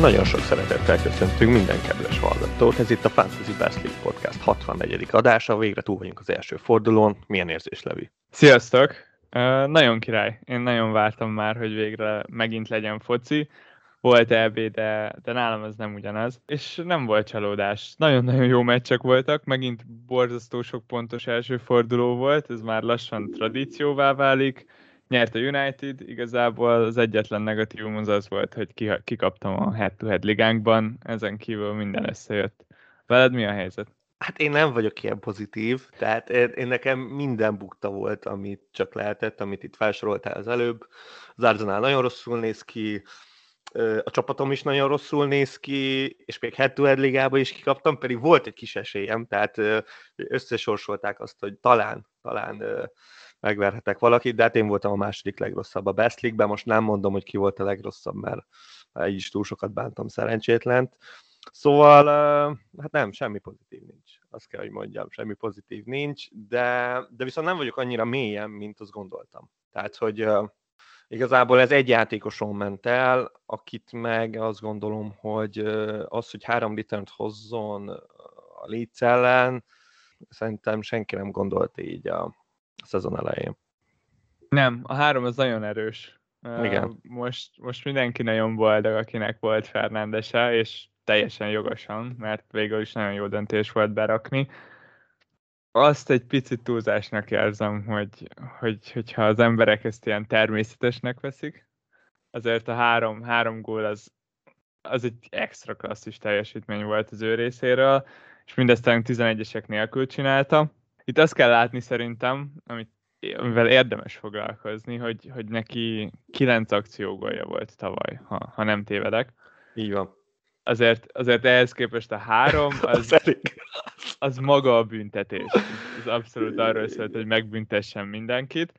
Nagyon sok szeretettel köszöntünk minden kedves hallgatót. Ez itt a Fantasy Best League Podcast 64. adása. Végre túl vagyunk az első fordulón. Milyen érzés, Levi? Sziasztok! Nagyon király. Én nagyon vártam már, hogy végre megint legyen foci. Volt EB, de, de nálam ez nem ugyanaz. És nem volt csalódás. Nagyon-nagyon jó meccsek voltak. Megint borzasztó sok pontos első forduló volt. Ez már lassan tradícióvá válik nyert a United, igazából az egyetlen negatívum az az volt, hogy kikaptam a head-to-head ligánkban, ezen kívül minden összejött. Veled mi a helyzet? Hát én nem vagyok ilyen pozitív, tehát én nekem minden bukta volt, amit csak lehetett, amit itt felsoroltál az előbb. Az Arsenal nagyon rosszul néz ki, a csapatom is nagyon rosszul néz ki, és még head to ligába is kikaptam, pedig volt egy kis esélyem, tehát összesorsolták azt, hogy talán, talán megverhetek valakit, de hát én voltam a második legrosszabb a Best League-ben, most nem mondom, hogy ki volt a legrosszabb, mert így is túl sokat bántam szerencsétlent. Szóval, hát nem, semmi pozitív nincs. Azt kell, hogy mondjam, semmi pozitív nincs, de, de viszont nem vagyok annyira mélyen, mint azt gondoltam. Tehát, hogy igazából ez egy játékoson ment el, akit meg azt gondolom, hogy az, hogy három return hozzon a Leeds szerintem senki nem gondolta így a, a szezon elején. Nem, a három az nagyon erős. Igen. Most, most mindenki nagyon boldog, akinek volt Fernándese, és teljesen jogosan, mert végül is nagyon jó döntés volt berakni. Azt egy picit túlzásnak érzem, hogy, hogy, hogyha az emberek ezt ilyen természetesnek veszik, azért a három, három gól az, az egy extra klasszis teljesítmény volt az ő részéről, és mindezt 11-esek nélkül csinálta itt azt kell látni szerintem, amit, amivel érdemes foglalkozni, hogy, hogy neki kilenc akciógolja volt tavaly, ha, ha nem tévedek. Így van. Azért, azért ehhez képest a három, az, az, az maga a büntetés. Ez abszolút arról szólt, hogy megbüntessen mindenkit.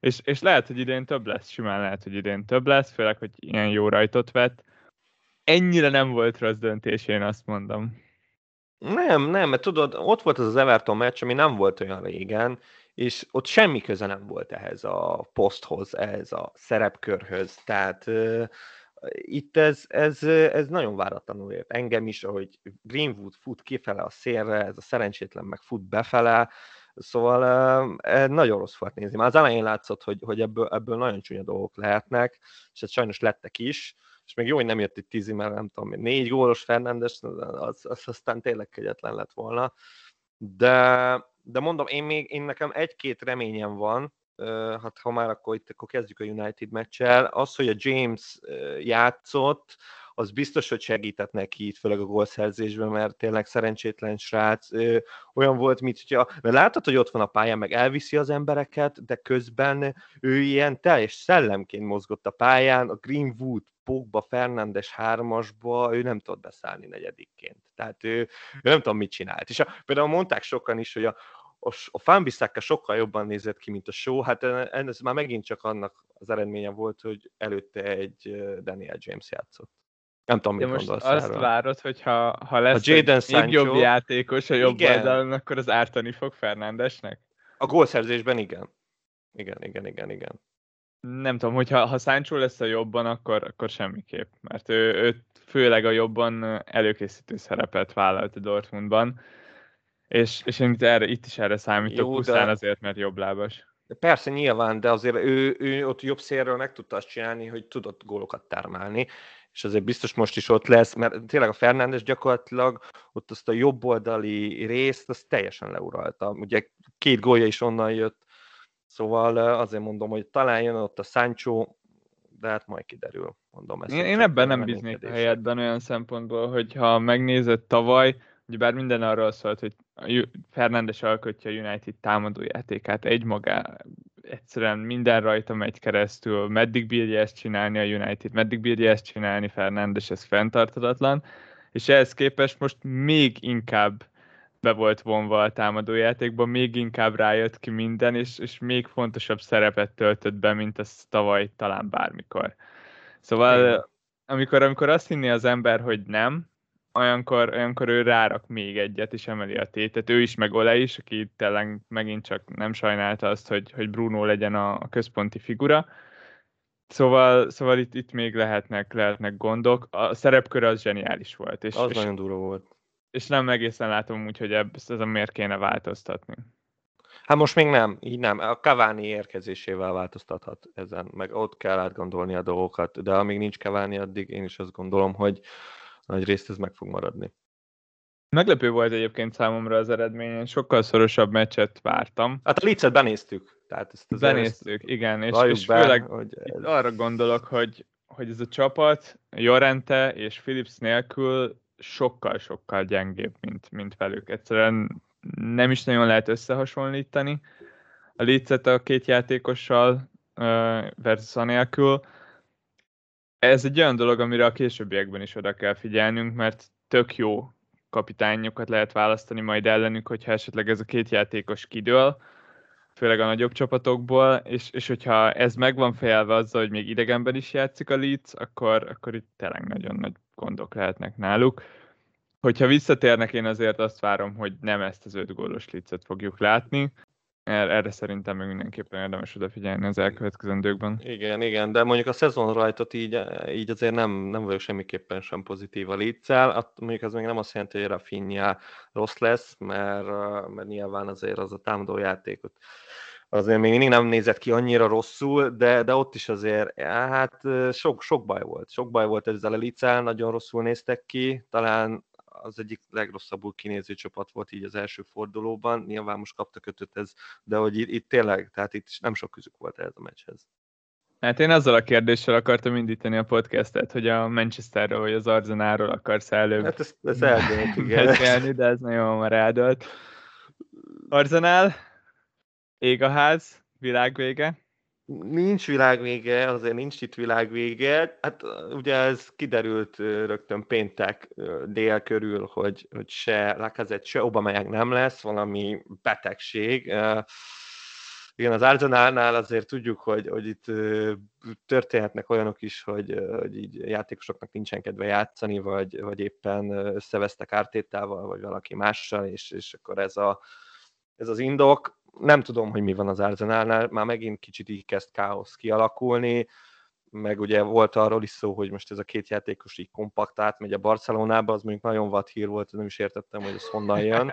És, és lehet, hogy idén több lesz, simán lehet, hogy idén több lesz, főleg, hogy ilyen jó rajtot vett. Ennyire nem volt rossz döntés, én azt mondom. Nem, nem, mert tudod, ott volt az az Everton meccs, ami nem volt olyan régen, és ott semmi köze nem volt ehhez a poszthoz, ehhez a szerepkörhöz. Tehát uh, itt ez, ez, ez nagyon váratlanul ért. Engem is, ahogy Greenwood fut kifele a szélre, ez a szerencsétlen meg fut befele, Szóval uh, nagyon rossz volt nézni. Már az elején látszott, hogy, hogy ebből, ebből nagyon csúnya dolgok lehetnek, és ez sajnos lettek is és még jó, hogy nem jött itt tízi, mert nem tudom, négy gólos Fernándes, az, az aztán tényleg kegyetlen lett volna. De, de mondom, én még, én nekem egy-két reményem van, hát ha már akkor itt akkor kezdjük a United meccsel, az, hogy a James játszott, az biztos, hogy segített neki itt, főleg a gólszerzésben, mert tényleg szerencsétlen srác. Ö, olyan volt, mint hogyha, mert látod, hogy ott van a pályán, meg elviszi az embereket, de közben ő ilyen teljes szellemként mozgott a pályán, a Greenwood, Pogba, Fernandes hármasba, ő nem tudott beszállni negyedikként. Tehát ő, ő nem tudom, mit csinált. És a, például mondták sokan is, hogy a, a, a sokkal jobban nézett ki, mint a show, hát ez már megint csak annak az eredménye volt, hogy előtte egy Daniel James játszott. Nem tudom, mit De most gondolsz azt erről. várod, hogy ha, ha lesz a Jadon egy Sancho, még jobb játékos a jobb igen. oldalon, akkor az ártani fog Fernándesnek? A gólszerzésben igen. Igen, igen, igen, igen. Nem tudom, hogyha ha Sancho lesz a jobban, akkor, akkor semmiképp. Mert ő, ő főleg a jobban előkészítő szerepet vállalt a Dortmundban. És, és én itt, erre, itt is erre számítok, Jó, pusztán de- azért, mert jobb lábas. Persze, nyilván, de azért ő, ő ott jobb szélről meg tudta azt csinálni, hogy tudott gólokat termelni, és azért biztos most is ott lesz, mert tényleg a Fernándes gyakorlatilag ott azt a jobboldali részt, azt teljesen leuralta. Ugye két gólja is onnan jött, szóval azért mondom, hogy talán jön ott a Sancho, de hát majd kiderül, mondom ezt. Én, én ebben nem bíznék a helyedben olyan szempontból, hogy ha megnézed tavaly, ugye bár minden arról szólt, hogy Fernandes alkotja a United támadójátékát egymagá, egyszerűen minden rajta megy keresztül, meddig bírja ezt csinálni a United, meddig bírja ezt csinálni Fernandes, ez fenntarthatatlan, és ehhez képest most még inkább be volt vonva a támadójátékban, még inkább rájött ki minden, és, és még fontosabb szerepet töltött be, mint az tavaly talán bármikor. Szóval amikor, amikor azt hinni az ember, hogy nem, olyankor, olyankor ő rárak még egyet, és emeli a tétet. Ő is, meg Ole is, aki tényleg megint csak nem sajnálta azt, hogy, hogy Bruno legyen a, a központi figura. Szóval, szóval itt, itt még lehetnek, lehetnek gondok. A szerepkör az zseniális volt. És, az és, nagyon durva volt. És nem egészen látom úgy, hogy ezt a miért kéne változtatni. Hát most még nem, így nem. A Cavani érkezésével változtathat ezen, meg ott kell átgondolni a dolgokat, de amíg nincs Cavani, addig én is azt gondolom, hogy nagy részt ez meg fog maradni. Meglepő volt egyébként számomra az eredmény, én sokkal szorosabb meccset vártam. Hát a Leeds-et benéztük. Tehát ezt benéztük, ezt igen, és, és be, főleg hogy ez... arra gondolok, hogy, hogy ez a csapat Jorente és Philips nélkül sokkal-sokkal gyengébb, mint, mint velük. Egyszerűen nem is nagyon lehet összehasonlítani a Leeds-et a két játékossal versus a nélkül. Ez egy olyan dolog, amire a későbbiekben is oda kell figyelnünk, mert tök jó kapitányokat lehet választani majd ellenük, hogyha esetleg ez a két játékos kidől, főleg a nagyobb csapatokból, és, és hogyha ez meg van fejelve azzal, hogy még idegenben is játszik a Leeds, akkor, akkor itt tényleg nagyon nagy gondok lehetnek náluk. Hogyha visszatérnek, én azért azt várom, hogy nem ezt az öt gólos Leedset fogjuk látni, erre szerintem még mindenképpen érdemes odafigyelni az elkövetkezendőkben. Igen, igen, de mondjuk a szezon rajtot így, így azért nem, nem vagyok semmiképpen sem pozitív a Leedsel. Mondjuk ez még nem azt jelenti, hogy Rafinha rossz lesz, mert, mert nyilván azért az a támadó játékot azért még mindig nem nézett ki annyira rosszul, de, de ott is azért, hát sok, sok baj volt. Sok baj volt ezzel a Licel, nagyon rosszul néztek ki, talán az egyik legrosszabbul kinéző csapat volt így az első fordulóban, nyilván most kaptak ötöt ez, de hogy itt, itt tényleg, tehát itt nem sok közük volt ez a meccshez. Hát én azzal a kérdéssel akartam indítani a podcastet, hogy a Manchesterről vagy az Arzenálról akarsz előbb hát ez, ez eldőlt, igen. beszélni, de ez nagyon már eldőlt. Arzenál, ég a ház, világvége. Nincs világvége, azért nincs itt világvége. Hát ugye ez kiderült rögtön péntek dél körül, hogy, hogy se Lacazette, se Obameyang nem lesz, valami betegség. Igen, az Arsenalnál azért tudjuk, hogy, hogy itt történhetnek olyanok is, hogy, hogy így játékosoknak nincsen kedve játszani, vagy, vagy éppen összevesztek ártétával, vagy valaki mással, és, és akkor ez, a, ez az indok nem tudom, hogy mi van az Arsenalnál, már megint kicsit így kezd káosz kialakulni, meg ugye volt arról is szó, hogy most ez a két játékos így kompakt átmegy a Barcelonába, az mondjuk nagyon vad hír volt, nem is értettem, hogy ez honnan jön.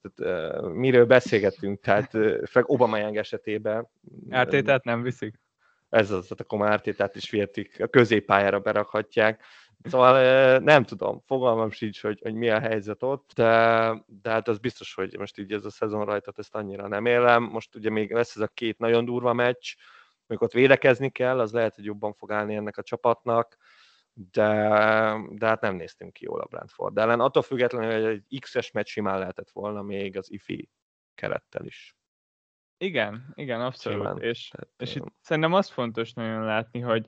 Tehát, uh, miről beszélgettünk, tehát uh, főleg Obama esetében. Ártétát nem viszik? Ez az, tehát akkor már Ártétát is vértik, a középpályára berakhatják. Szóval nem tudom, fogalmam sincs, hogy, hogy mi a helyzet ott, de, de hát az biztos, hogy most így ez a szezon rajtat ezt annyira nem élem. Most ugye még lesz ez a két nagyon durva meccs, amikor ott védekezni kell, az lehet, hogy jobban fog állni ennek a csapatnak, de, de hát nem néztünk ki jól a Brentford ellen. Attól függetlenül, hogy egy X-es meccs simán lehetett volna még az IFI kerettel is. Igen, igen, abszolút. Simán. És, Tehát, és itt szerintem az fontos nagyon látni, hogy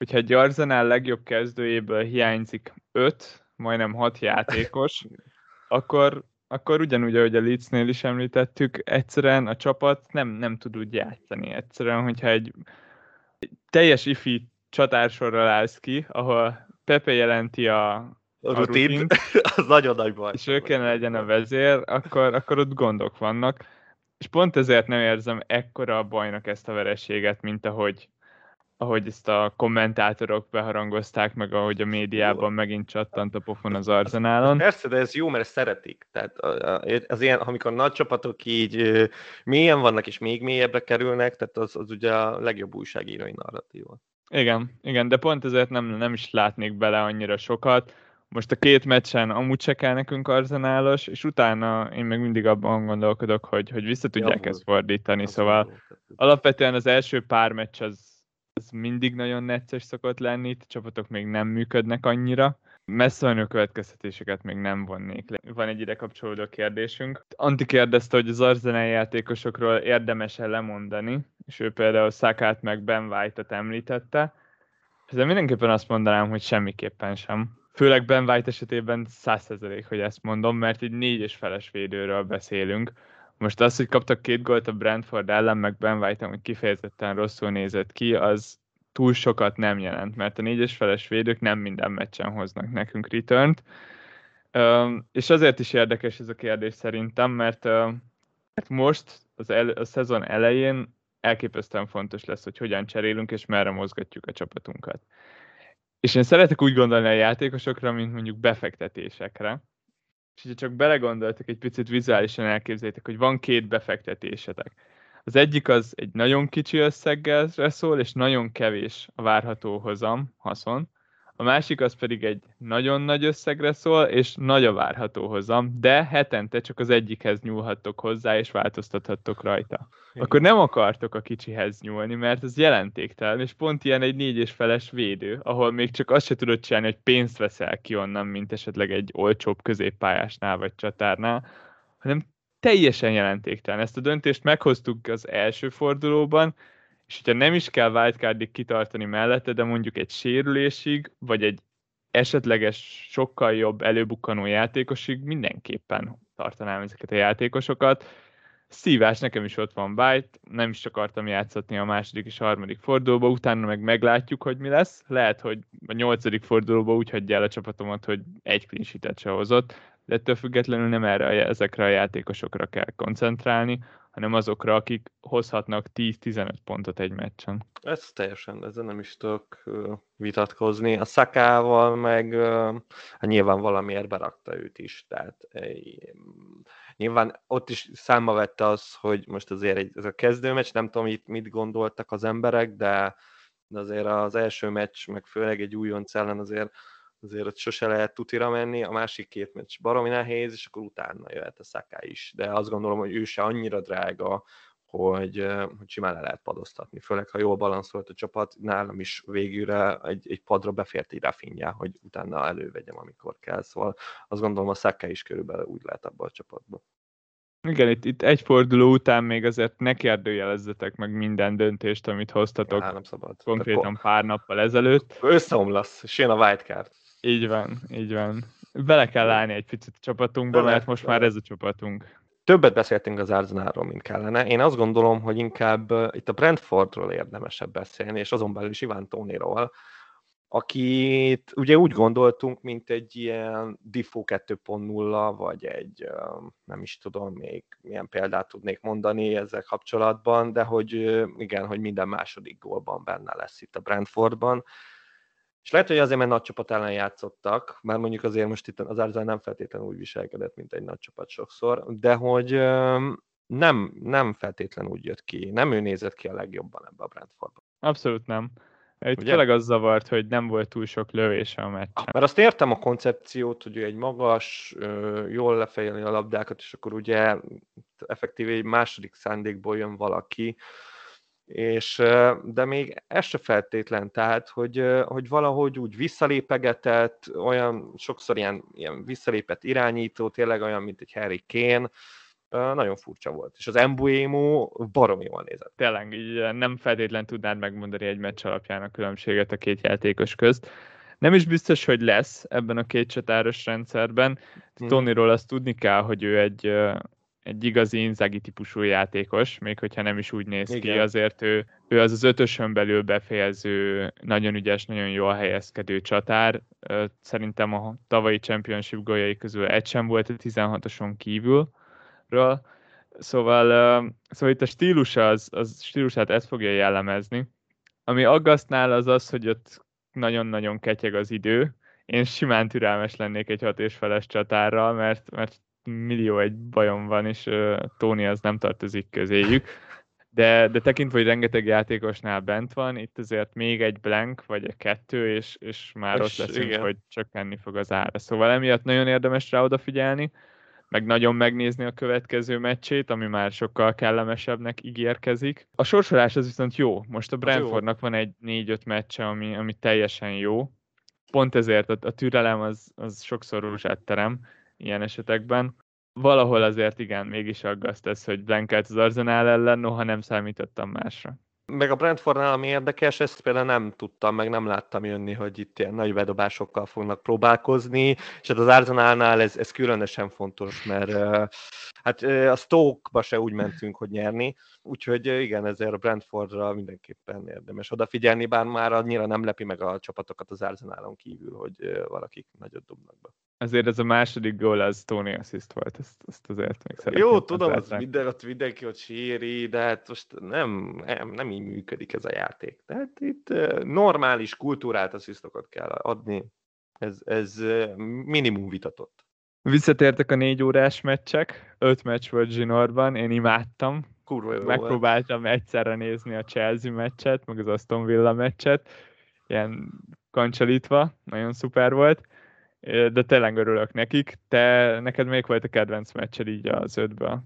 hogyha egy Arsenal legjobb kezdőjéből hiányzik 5, majdnem 6 játékos, akkor, akkor ugyanúgy, ahogy a Leedsnél is említettük, egyszerűen a csapat nem, nem tud úgy játszani. Egyszerűen, hogyha egy, egy teljes ifi csatársorral állsz ki, ahol Pepe jelenti a, a rutin, az nagyon nagy baj. És ő kellene legyen a vezér, akkor, akkor ott gondok vannak. És pont ezért nem érzem ekkora a bajnak ezt a vereséget, mint ahogy, ahogy ezt a kommentátorok beharangozták, meg ahogy a médiában megint csattant a pofon az arzenálon. Persze, de ez jó, mert szeretik. Tehát az ilyen, amikor nagy csapatok így mélyen vannak és még mélyebbre kerülnek, tehát az, az ugye a legjobb újságírói narratíva. Igen, igen, de pont ezért nem, nem is látnék bele annyira sokat. Most a két meccsen amúgy se kell nekünk arzenálos, és utána én meg mindig abban gondolkodok, hogy, hogy vissza tudják ja, ezt fordítani, szóval alapvetően az első pár meccs az ez mindig nagyon necces szokott lenni, itt a csapatok még nem működnek annyira. Messze olyan következtetéseket még nem vonnék le. Van egy ide kapcsolódó kérdésünk. Anti kérdezte, hogy az Arsenal játékosokról érdemes-e lemondani, és ő például Szakát meg Ben White-ot említette. Ezzel mindenképpen azt mondanám, hogy semmiképpen sem. Főleg Ben White esetében 100% hogy ezt mondom, mert így négy és feles védőről beszélünk most az, hogy kaptak két gólt a Brentford ellen, meg Ben White, hogy kifejezetten rosszul nézett ki, az túl sokat nem jelent, mert a négyes feles védők nem minden meccsen hoznak nekünk return és azért is érdekes ez a kérdés szerintem, mert, mert most az el, a szezon elején elképesztően fontos lesz, hogy hogyan cserélünk, és merre mozgatjuk a csapatunkat. És én szeretek úgy gondolni a játékosokra, mint mondjuk befektetésekre. És hogyha csak belegondoltak, egy picit vizuálisan elképzeljétek, hogy van két befektetésetek. Az egyik az egy nagyon kicsi összeggel szól, és nagyon kevés a várható hozam, haszon a másik az pedig egy nagyon nagy összegre szól, és nagy a várható hozam, de hetente csak az egyikhez nyúlhattok hozzá, és változtathattok rajta. Igen. Akkor nem akartok a kicsihez nyúlni, mert ez jelentéktelen, és pont ilyen egy négy és feles védő, ahol még csak azt se tudod csinálni, hogy pénzt veszel ki onnan, mint esetleg egy olcsóbb középpályásnál vagy csatárnál, hanem teljesen jelentéktelen. Ezt a döntést meghoztuk az első fordulóban, és hogyha nem is kell wildcardig kitartani mellette, de mondjuk egy sérülésig, vagy egy esetleges sokkal jobb előbukkanó játékosig mindenképpen tartanám ezeket a játékosokat. Szívás, nekem is ott van Byte, nem is akartam játszatni a második és harmadik fordulóba, utána meg meglátjuk, hogy mi lesz. Lehet, hogy a nyolcadik fordulóba úgy hagyja el a csapatomat, hogy egy clean se hozott, de ettől függetlenül nem erre, ezekre a játékosokra kell koncentrálni, hanem azokra, akik hozhatnak 10-15 pontot egy meccsen. Ez teljesen, ezzel nem is tudok vitatkozni. A szakával meg hát nyilván valamiért berakta őt is, tehát nyilván ott is számba vette az, hogy most azért egy, ez a kezdőmeccs, nem tudom itt mit gondoltak az emberek, de, de azért az első meccs, meg főleg egy újonc ellen azért azért ott sose lehet tutira menni, a másik két meccs baromi nehéz, és akkor utána jöhet a Szaká is. De azt gondolom, hogy ő se annyira drága, hogy, hogy simán le lehet padoztatni. Főleg, ha jól balanszolt a csapat, nálam is végülre egy, egy padra befért egy Rafinha, hogy utána elővegyem, amikor kell. Szóval azt gondolom, a Szaká is körülbelül úgy lehet abban a csapatban. Igen, itt, itt egy forduló után még azért ne kérdőjelezzetek meg minden döntést, amit hoztatok. Ja, nem szabad. Konkrétan pár nappal ezelőtt. Összeomlasz, és jön a wildcard. Így van, így van. Bele kell állni egy picit a csapatunkba, mert most már ez a csapatunk. Többet beszéltünk az Arsenalról, mint kellene. Én azt gondolom, hogy inkább itt a Brentfordról érdemesebb beszélni, és azon belül is Iván Tóniról, akit ugye úgy gondoltunk, mint egy ilyen Diffo 2.0, vagy egy, nem is tudom még milyen példát tudnék mondani ezzel kapcsolatban, de hogy igen, hogy minden második gólban benne lesz itt a Brentfordban. És lehet, hogy azért, mert nagy csapat ellen játszottak, már mondjuk azért most itt az Arsenal nem feltétlenül úgy viselkedett, mint egy nagy csapat sokszor, de hogy nem, nem feltétlenül úgy jött ki, nem ő nézett ki a legjobban ebbe a Brentfordba. Abszolút nem. Itt Ugye? főleg az zavart, hogy nem volt túl sok lövése a meccsen. Mert azt értem a koncepciót, hogy egy magas, jól lefejeli a labdákat, és akkor ugye effektíve egy második szándékból jön valaki, és, de még ez se feltétlen, tehát, hogy, hogy valahogy úgy visszalépegetett, olyan sokszor ilyen, ilyen visszalépett irányító, tényleg olyan, mint egy Harry Kane, nagyon furcsa volt. És az Embuemo baromi jól nézett. Tényleg, így nem feltétlen tudnád megmondani egy meccs alapján a különbséget a két játékos közt. Nem is biztos, hogy lesz ebben a két csatáros rendszerben. Hmm. Tonyról azt tudni kell, hogy ő egy egy igazi Inzaghi típusú játékos, még hogyha nem is úgy néz Igen. ki, azért ő, ő az az ötösön belül befejező, nagyon ügyes, nagyon jól helyezkedő csatár. Szerintem a tavalyi Championship góljai közül egy sem volt a 16-oson kívülről. Szóval, szóval itt a stílus az, az stílusát ezt fogja jellemezni. Ami aggasztnál az az, hogy ott nagyon-nagyon ketyeg az idő. Én simán türelmes lennék egy hat és feles csatárral, mert, mert millió egy bajom van, és uh, Tony az nem tartozik közéjük. De, de tekintve, hogy rengeteg játékosnál bent van, itt azért még egy blank, vagy egy kettő, és, és már és ott leszünk, igen. hogy csökkenni fog az ára. Szóval emiatt nagyon érdemes rá odafigyelni, meg nagyon megnézni a következő meccsét, ami már sokkal kellemesebbnek ígérkezik. A sorsolás az viszont jó. Most a Brentfordnak van egy 4-5 meccse, ami, ami teljesen jó. Pont ezért a, a türelem az, az sokszor rózsát terem, ilyen esetekben. Valahol azért igen, mégis aggaszt ez, hogy blankelt az Arzenál ellen, noha nem számítottam másra. Meg a Brentfordnál, ami érdekes, ezt például nem tudtam, meg nem láttam jönni, hogy itt ilyen nagy bedobásokkal fognak próbálkozni, és hát az Arsenalnál ez, ez különösen fontos, mert hát a Stoke-ba se úgy mentünk, hogy nyerni, úgyhogy igen, ezért a Brentfordra mindenképpen érdemes odafigyelni, bár már annyira nem lepi meg a csapatokat az Arsenalon kívül, hogy valakik nagyot dobnak be. Azért ez a második gól az Tony assist volt, ezt, ezt azért még szeretném. Jó, tudom, az minden, ott mindenki ott síri, de hát most nem, nem, nem így működik ez a játék. Tehát itt normális kultúrát asszisztokat kell adni, ez, ez minimum vitatott. Visszatértek a négy órás meccsek, öt meccs volt zsinórban, én imádtam. Kurva jó Megpróbáltam volt. egyszerre nézni a Chelsea meccset, meg az Aston Villa meccset, ilyen kancsalítva, nagyon szuper volt de tényleg örülök nekik. Te, neked még volt a kedvenc meccsed így az ötből?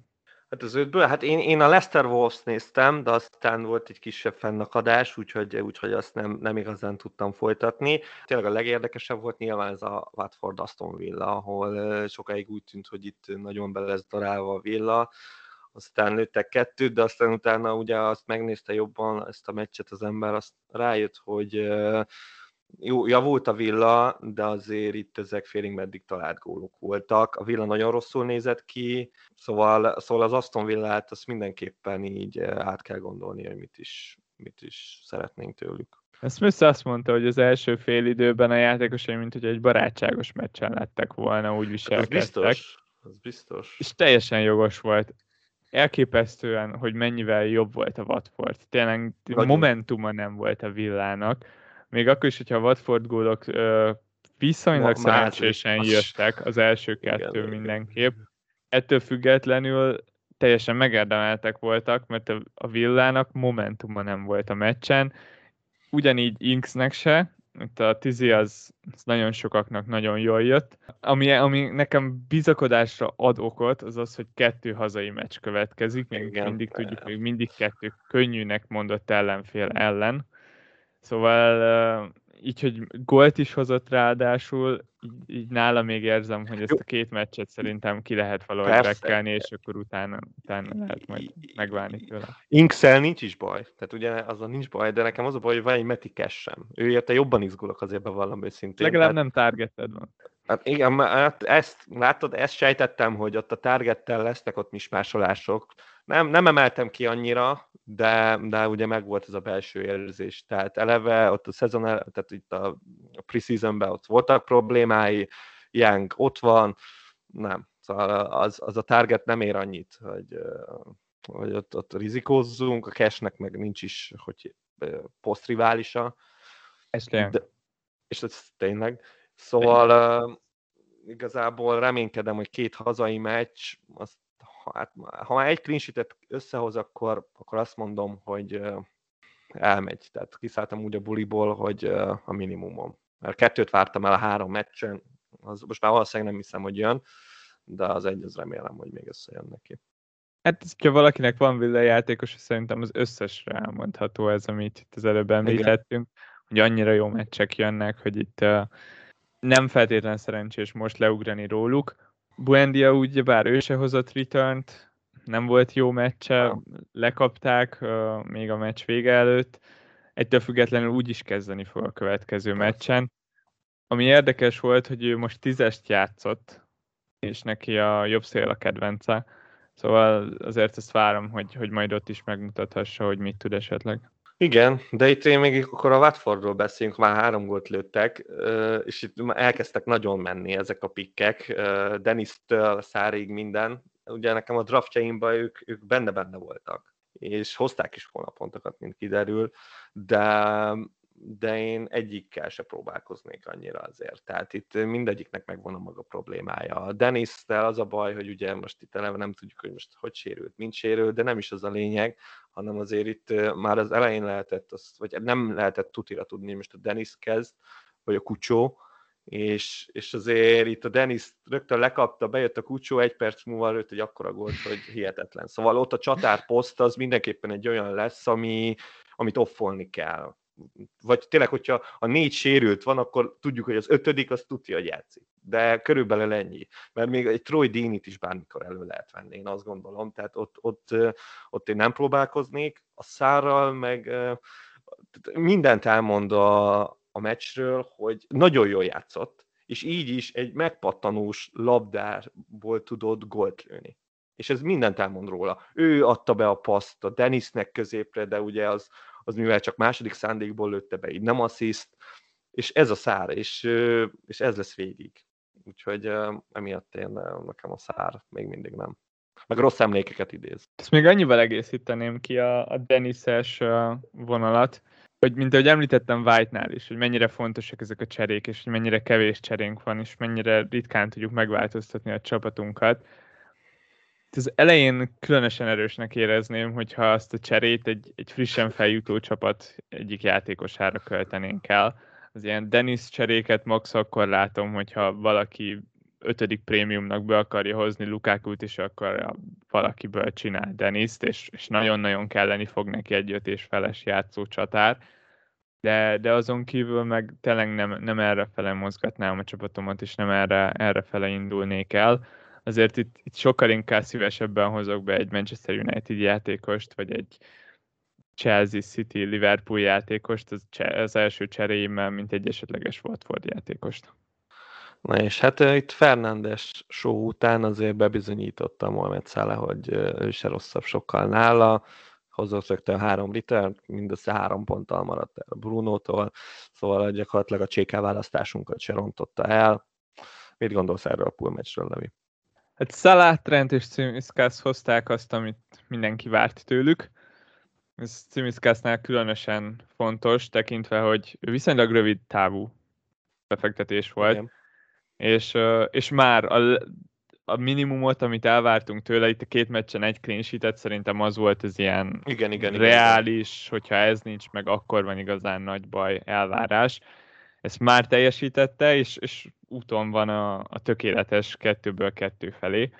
Hát az ötből, hát én, én a Leicester Wolves néztem, de aztán volt egy kisebb fennakadás, úgyhogy, úgyhogy azt nem, nem igazán tudtam folytatni. Tényleg a legérdekesebb volt nyilván ez a Watford Aston Villa, ahol sokáig úgy tűnt, hogy itt nagyon be lesz darálva a Villa, aztán lőttek kettőt, de aztán utána ugye azt megnézte jobban ezt a meccset az ember, azt rájött, hogy jó, javult a villa, de azért itt ezek félig meddig talált gólok voltak. A villa nagyon rosszul nézett ki, szóval, szóval az Aston Villát azt mindenképpen így át kell gondolni, hogy mit is, mit is szeretnénk tőlük. Smith azt mondta, hogy az első fél időben a játékosai, mint hogy egy barátságos meccsen lettek volna, úgy viselkedtek. Az biztos, az biztos. És teljesen jogos volt. Elképesztően, hogy mennyivel jobb volt a Watford. Tényleg Nagyon. momentuma nem volt a villának még akkor is, hogyha a Watford gólok viszonylag szerencsésen jöttek, az első kettő igen, mindenképp. Igen. Ettől függetlenül teljesen megérdemeltek voltak, mert a villának momentuma nem volt a meccsen. Ugyanígy Inksnek se, itt a Tizi az, az nagyon sokaknak nagyon jól jött. Ami, ami nekem bizakodásra ad okot, az az, hogy kettő hazai meccs következik, még Igen, mindig tudjuk, még mindig kettő könnyűnek mondott ellenfél ellen. Szóval így, hogy gólt is hozott ráadásul, így, így nála még érzem, hogy ezt a két meccset szerintem ki lehet valahogy bekelni, és akkor utána, utána lehet majd megválni tőle. Inkszel nincs is baj, tehát ugye azon nincs baj, de nekem az a baj, hogy van egy Meti sem. Ő érte jobban izgulok azért bevallom őszintén. Legalább tehát... nem targeted van. Hát igen, hát ezt látod, ezt sejtettem, hogy ott a targettel lesznek ott mismásolások. Nem, nem emeltem ki annyira, de, de ugye megvolt ez a belső érzés. Tehát eleve ott a szezon, tehát itt a preseasonben ott voltak problémái, Young ott van, nem. Szóval az, az a target nem ér annyit, hogy, hogy ott, ott rizikózzunk, a cashnek meg nincs is, hogy posztriválisa. Ez de, és ez tényleg. Szóval uh, igazából reménykedem, hogy két hazai meccs, azt hát, ha már egy clean összehoz, akkor, akkor azt mondom, hogy elmegy. Tehát kiszálltam úgy a buliból, hogy a minimumom. Mert kettőt vártam el a három meccsen, az most már valószínűleg nem hiszem, hogy jön, de az egy, az remélem, hogy még összejön neki. Hát, ha valakinek van játékos, szerintem az összesre elmondható ez, amit itt az előbb említettünk, Igen. hogy annyira jó meccsek jönnek, hogy itt uh, nem feltétlen szerencsés most leugrani róluk, Buendia úgy, bár ő se hozott return nem volt jó meccse, lekapták uh, még a meccs vége előtt, ettől függetlenül úgy is kezdeni fog a következő meccsen. Ami érdekes volt, hogy ő most tízest játszott, és neki a jobb szél a kedvence, szóval azért ezt várom, hogy, hogy majd ott is megmutathassa, hogy mit tud esetleg. Igen, de itt én még akkor a Watfordról beszélünk, már három gólt lőttek, és itt elkezdtek nagyon menni ezek a pikkek, Dennis-től Szárig minden. Ugye nekem a draftjaimban ők, ők benne-benne voltak, és hozták is volna pontokat, mint kiderül, de de én egyikkel se próbálkoznék annyira azért. Tehát itt mindegyiknek megvan a maga problémája. A dennis az a baj, hogy ugye most itt eleve nem tudjuk, hogy most hogy sérült, mint sérült, de nem is az a lényeg, hanem azért itt már az elején lehetett, azt, vagy nem lehetett tutira tudni, hogy most a Dennis kezd, vagy a Kucsó, és, és azért itt a Dennis rögtön lekapta, bejött a Kucsó, egy perc múlva lőtt egy akkora gólt, hogy hihetetlen. Szóval ott a csatár poszt az mindenképpen egy olyan lesz, ami, amit offolni kell vagy tényleg, hogyha a négy sérült van, akkor tudjuk, hogy az ötödik az tudja, hogy játszik. De körülbelül ennyi. Mert még egy Troy Deenit is bármikor elő lehet venni, én azt gondolom. Tehát ott, ott, ott én nem próbálkoznék. A szárral meg mindent elmond a, a meccsről, hogy nagyon jól játszott, és így is egy megpattanós labdából tudott gólt lőni. És ez mindent elmond róla. Ő adta be a paszt a Denisnek középre, de ugye az, az mivel csak második szándékból lőtte be, így nem assziszt, és ez a szár, és, és ez lesz végig. Úgyhogy emiatt én nekem a szár még mindig nem. Meg rossz emlékeket idéz. Ezt még annyival egészíteném ki a, a Denises vonalat, hogy mint ahogy említettem White-nál is, hogy mennyire fontosak ezek a cserék, és hogy mennyire kevés cserénk van, és mennyire ritkán tudjuk megváltoztatni a csapatunkat az elején különösen erősnek érezném, hogyha azt a cserét egy, egy frissen feljutó csapat egyik játékosára költenénk el. Az ilyen Dennis cseréket max akkor látom, hogyha valaki ötödik prémiumnak be akarja hozni Lukákut, és akkor valakiből csinál Deniszt, és, és nagyon-nagyon kelleni fog neki egy öt és feles játszó csatár. De, de azon kívül meg tényleg nem, nem erre fele mozgatnám a csapatomat, és nem erre, erre fele indulnék el azért itt, itt sokkal inkább szívesebben hozok be egy Manchester United játékost, vagy egy Chelsea City Liverpool játékost az, az első cseréimmel, mint egy esetleges Watford játékost. Na és hát itt Fernándes show után azért bebizonyította Mohamed Salah, hogy ő se rosszabb sokkal nála, hozott rögtön három return, mindössze három ponttal maradt el Brunótól, szóval gyakorlatilag a CK választásunkat se rontotta el. Mit gondolsz erről a pool meccsről, Levi? Hát Salah, Trent és Cimiszkász hozták azt, amit mindenki várt tőlük. Ez Cimiszkásznál különösen fontos, tekintve, hogy viszonylag rövid távú befektetés volt. Igen. És, és már a, a minimumot, amit elvártunk tőle, itt a két meccsen egy clean sheet szerintem az volt az ilyen igen, igen, reális, igen. hogyha ez nincs meg, akkor van igazán nagy baj, elvárás. Ezt már teljesítette, és, és úton van a, a tökéletes kettőből kettő felé.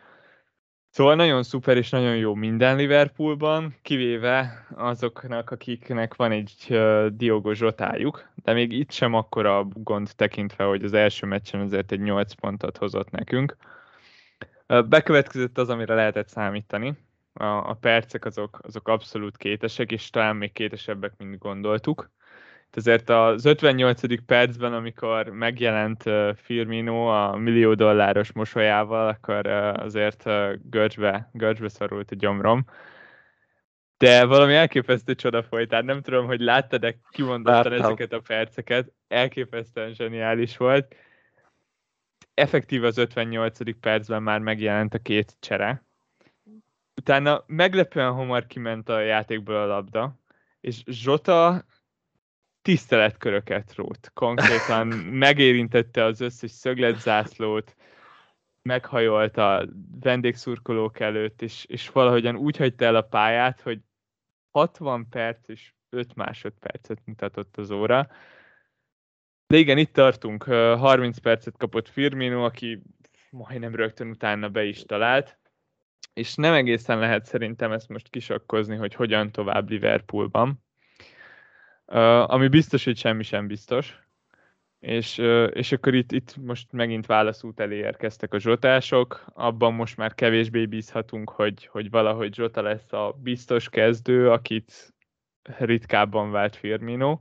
Szóval nagyon szuper és nagyon jó minden Liverpoolban, kivéve azoknak, akiknek van egy uh, Diogo Zsotájuk, de még itt sem akkora gond tekintve, hogy az első meccsen azért egy 8 pontot hozott nekünk. Bekövetkezett az, amire lehetett számítani. A, a percek azok, azok abszolút kétesek, és talán még kétesebbek, mint gondoltuk azért az 58. percben, amikor megjelent Firmino a millió dolláros mosolyával, akkor azért görcsbe, görcsbe szorult a gyomrom. De valami elképesztő csoda folyt, tehát nem tudom, hogy láttad-e kimondottan Láttam. ezeket a perceket, elképesztően zseniális volt. Effektív az 58. percben már megjelent a két csere. Utána meglepően hamar kiment a játékból a labda, és Zsota tiszteletköröket rót. Konkrétan megérintette az összes szögletzászlót, meghajolt a vendégszurkolók előtt, és, és valahogyan úgy hagyta el a pályát, hogy 60 perc és 5 másodpercet mutatott az óra. De igen, itt tartunk. 30 percet kapott Firmino, aki majdnem rögtön utána be is talált. És nem egészen lehet szerintem ezt most kisakkozni, hogy hogyan tovább Liverpoolban. Ami biztos, hogy semmi sem biztos. És, és akkor itt, itt most megint válaszút elé érkeztek a zsotások, abban most már kevésbé bízhatunk, hogy, hogy valahogy Zsota lesz a biztos kezdő, akit ritkábban vált Firmino.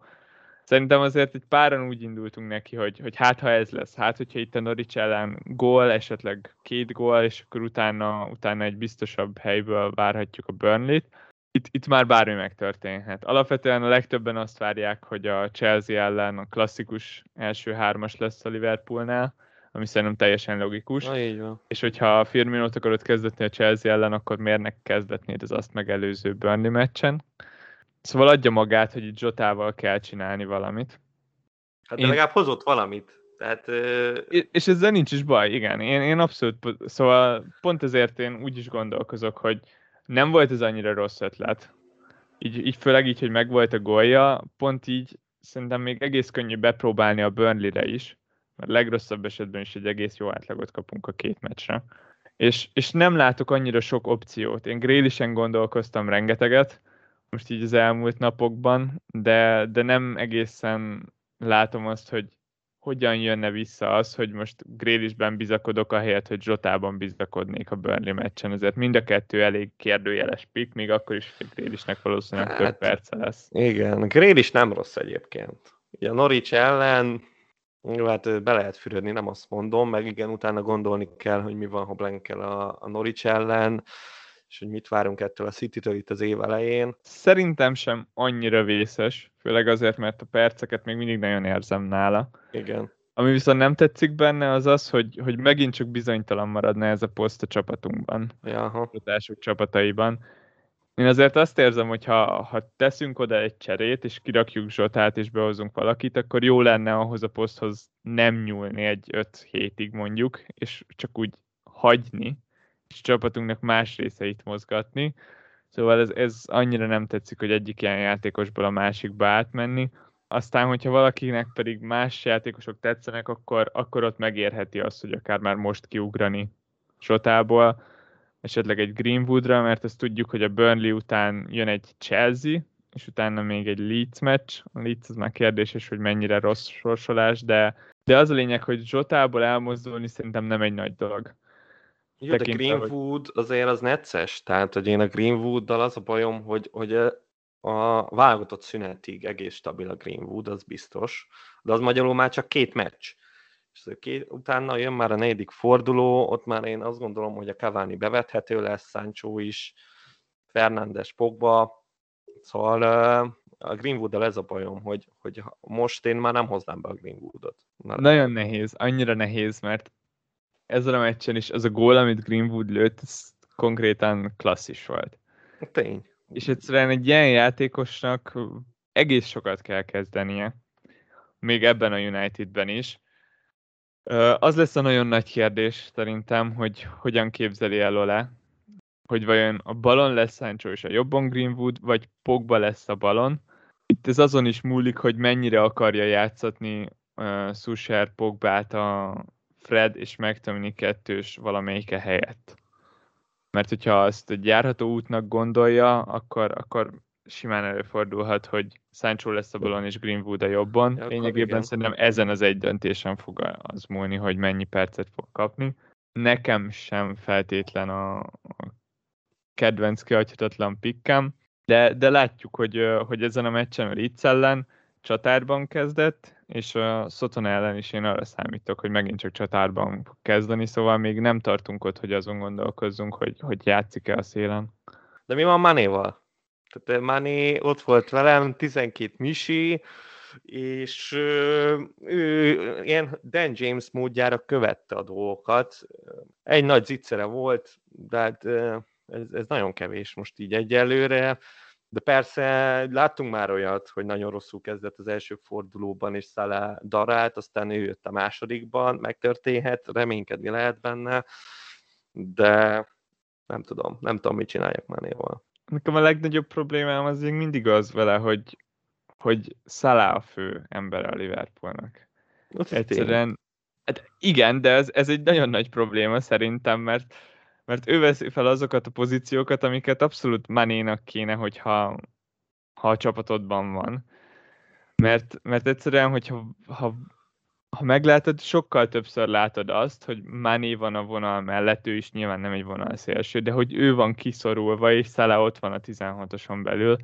Szerintem azért egy páran úgy indultunk neki, hogy, hogy hát ha ez lesz, hát hogyha itt a Norwich ellen gól, esetleg két gól, és akkor utána, utána egy biztosabb helyből várhatjuk a Burnley-t itt, itt már bármi megtörténhet. Alapvetően a legtöbben azt várják, hogy a Chelsea ellen a klasszikus első hármas lesz a Liverpoolnál, ami szerintem teljesen logikus. Na, így van. És hogyha a Firmino-t akarod kezdetni a Chelsea ellen, akkor miért ne kezdetnéd az azt megelőző Burnley meccsen? Szóval adja magát, hogy itt Zsotával kell csinálni valamit. Hát de én... legalább hozott valamit. Tehát, ö... És ezzel nincs is baj, igen. Én, én abszolút, szóval pont ezért én úgy is gondolkozok, hogy nem volt ez annyira rossz ötlet. Így, így főleg így, hogy megvolt a gólja, pont így szerintem még egész könnyű bepróbálni a Burnley-re is, mert legrosszabb esetben is egy egész jó átlagot kapunk a két meccsre. És, és nem látok annyira sok opciót. Én Grélisen gondolkoztam rengeteget, most így az elmúlt napokban, de, de nem egészen látom azt, hogy hogyan jönne vissza az, hogy most Grélisben bizakodok, ahelyett, hogy Zsotában bizakodnék a Burnley meccsen. Ezért mind a kettő elég kérdőjeles pick, még akkor is, hogy Grélisnek valószínűleg hát, több perce lesz. Igen, Grélis nem rossz egyébként. Ugye a Norwich ellen jó, hát be lehet fürödni, nem azt mondom, meg igen, utána gondolni kell, hogy mi van, ha blankel a, a Norwich ellen, és hogy mit várunk ettől a City-től itt az év elején. Szerintem sem annyira vészes, főleg azért, mert a perceket még mindig nagyon érzem nála. Igen. Ami viszont nem tetszik benne, az az, hogy, hogy megint csak bizonytalan maradna ez a poszt a csapatunkban. Jaha. A csapataiban. Én azért azt érzem, hogy ha, ha teszünk oda egy cserét, és kirakjuk Zsotát, és behozunk valakit, akkor jó lenne ahhoz a poszthoz nem nyúlni egy 5 hétig mondjuk, és csak úgy hagyni, csapatunknak más részeit mozgatni. Szóval ez, ez annyira nem tetszik, hogy egyik ilyen játékosból a másikba átmenni. Aztán, hogyha valakinek pedig más játékosok tetszenek, akkor, akkor ott megérheti azt, hogy akár már most kiugrani Sotából, esetleg egy Greenwoodra, mert ezt tudjuk, hogy a Burnley után jön egy Chelsea, és utána még egy Leeds meccs. A Leeds az már kérdéses, hogy mennyire rossz sorsolás, de, de az a lényeg, hogy Zsotából elmozdulni szerintem nem egy nagy dolog. Jó, de Greenwood hogy... azért az necces, tehát hogy én a Greenwooddal az a bajom, hogy, hogy a válogatott szünetig egész stabil a Greenwood, az biztos, de az magyarul már csak két meccs. És két, utána jön már a negyedik forduló, ott már én azt gondolom, hogy a Cavani bevethető lesz, Sancho is, Fernandes, Pogba, szóval a Greenwood-dal ez a bajom, hogy, hogy most én már nem hoznám be a Greenwoodot. Már Nagyon nehéz, annyira nehéz, mert ezzel a meccsen is az a gól, amit Greenwood lőtt, ez konkrétan klasszis volt. Tény. És egyszerűen egy ilyen játékosnak egész sokat kell kezdenie, még ebben a Unitedben is. Az lesz a nagyon nagy kérdés szerintem, hogy hogyan képzeli el Ole, hogy vajon a balon lesz Sancho és a jobban Greenwood, vagy Pogba lesz a balon. Itt ez azon is múlik, hogy mennyire akarja játszatni uh, Susher Pogbát a Fred és McTominay kettős valamelyike helyett. Mert hogyha azt egy járható útnak gondolja, akkor, akkor simán előfordulhat, hogy Sancho lesz a balon és Greenwood a jobban. Ja, Lényegében igen. szerintem ezen az egy döntésen fog az múlni, hogy mennyi percet fog kapni. Nekem sem feltétlen a, a kedvenc kihagyhatatlan pikkem, de, de látjuk, hogy, hogy ezen a meccsen a Leeds ellen csatárban kezdett, és a Szoton ellen is én arra számítok, hogy megint csak csatárban fog kezdeni, szóval még nem tartunk ott, hogy azon gondolkozzunk, hogy, hogy játszik-e a szélen. De mi van Manéval? Tehát Mané ott volt velem, 12 misi, és ő ilyen Dan James módjára követte a dolgokat. Egy nagy zicsere volt, de hát ez, ez nagyon kevés most így egyelőre. De persze láttunk már olyat, hogy nagyon rosszul kezdett az első fordulóban, és Szalá darált, aztán ő jött a másodikban, megtörténhet, reménykedni lehet benne, de nem tudom, nem tudom, mit csináljak Manéval. Nekem a legnagyobb problémám az még mindig az vele, hogy, hogy Szalá a fő ember a Liverpoolnak. Az Egyszerűen, hát igen, de ez, ez egy nagyon nagy probléma szerintem, mert mert ő veszi fel azokat a pozíciókat, amiket abszolút Manénak kéne, hogyha ha a csapatodban van. Mert, mert egyszerűen, hogyha ha, ha meglátod, sokkal többször látod azt, hogy Mané van a vonal mellett, ő is nyilván nem egy vonal szélső, de hogy ő van kiszorulva, és Szala ott van a 16-oson belül,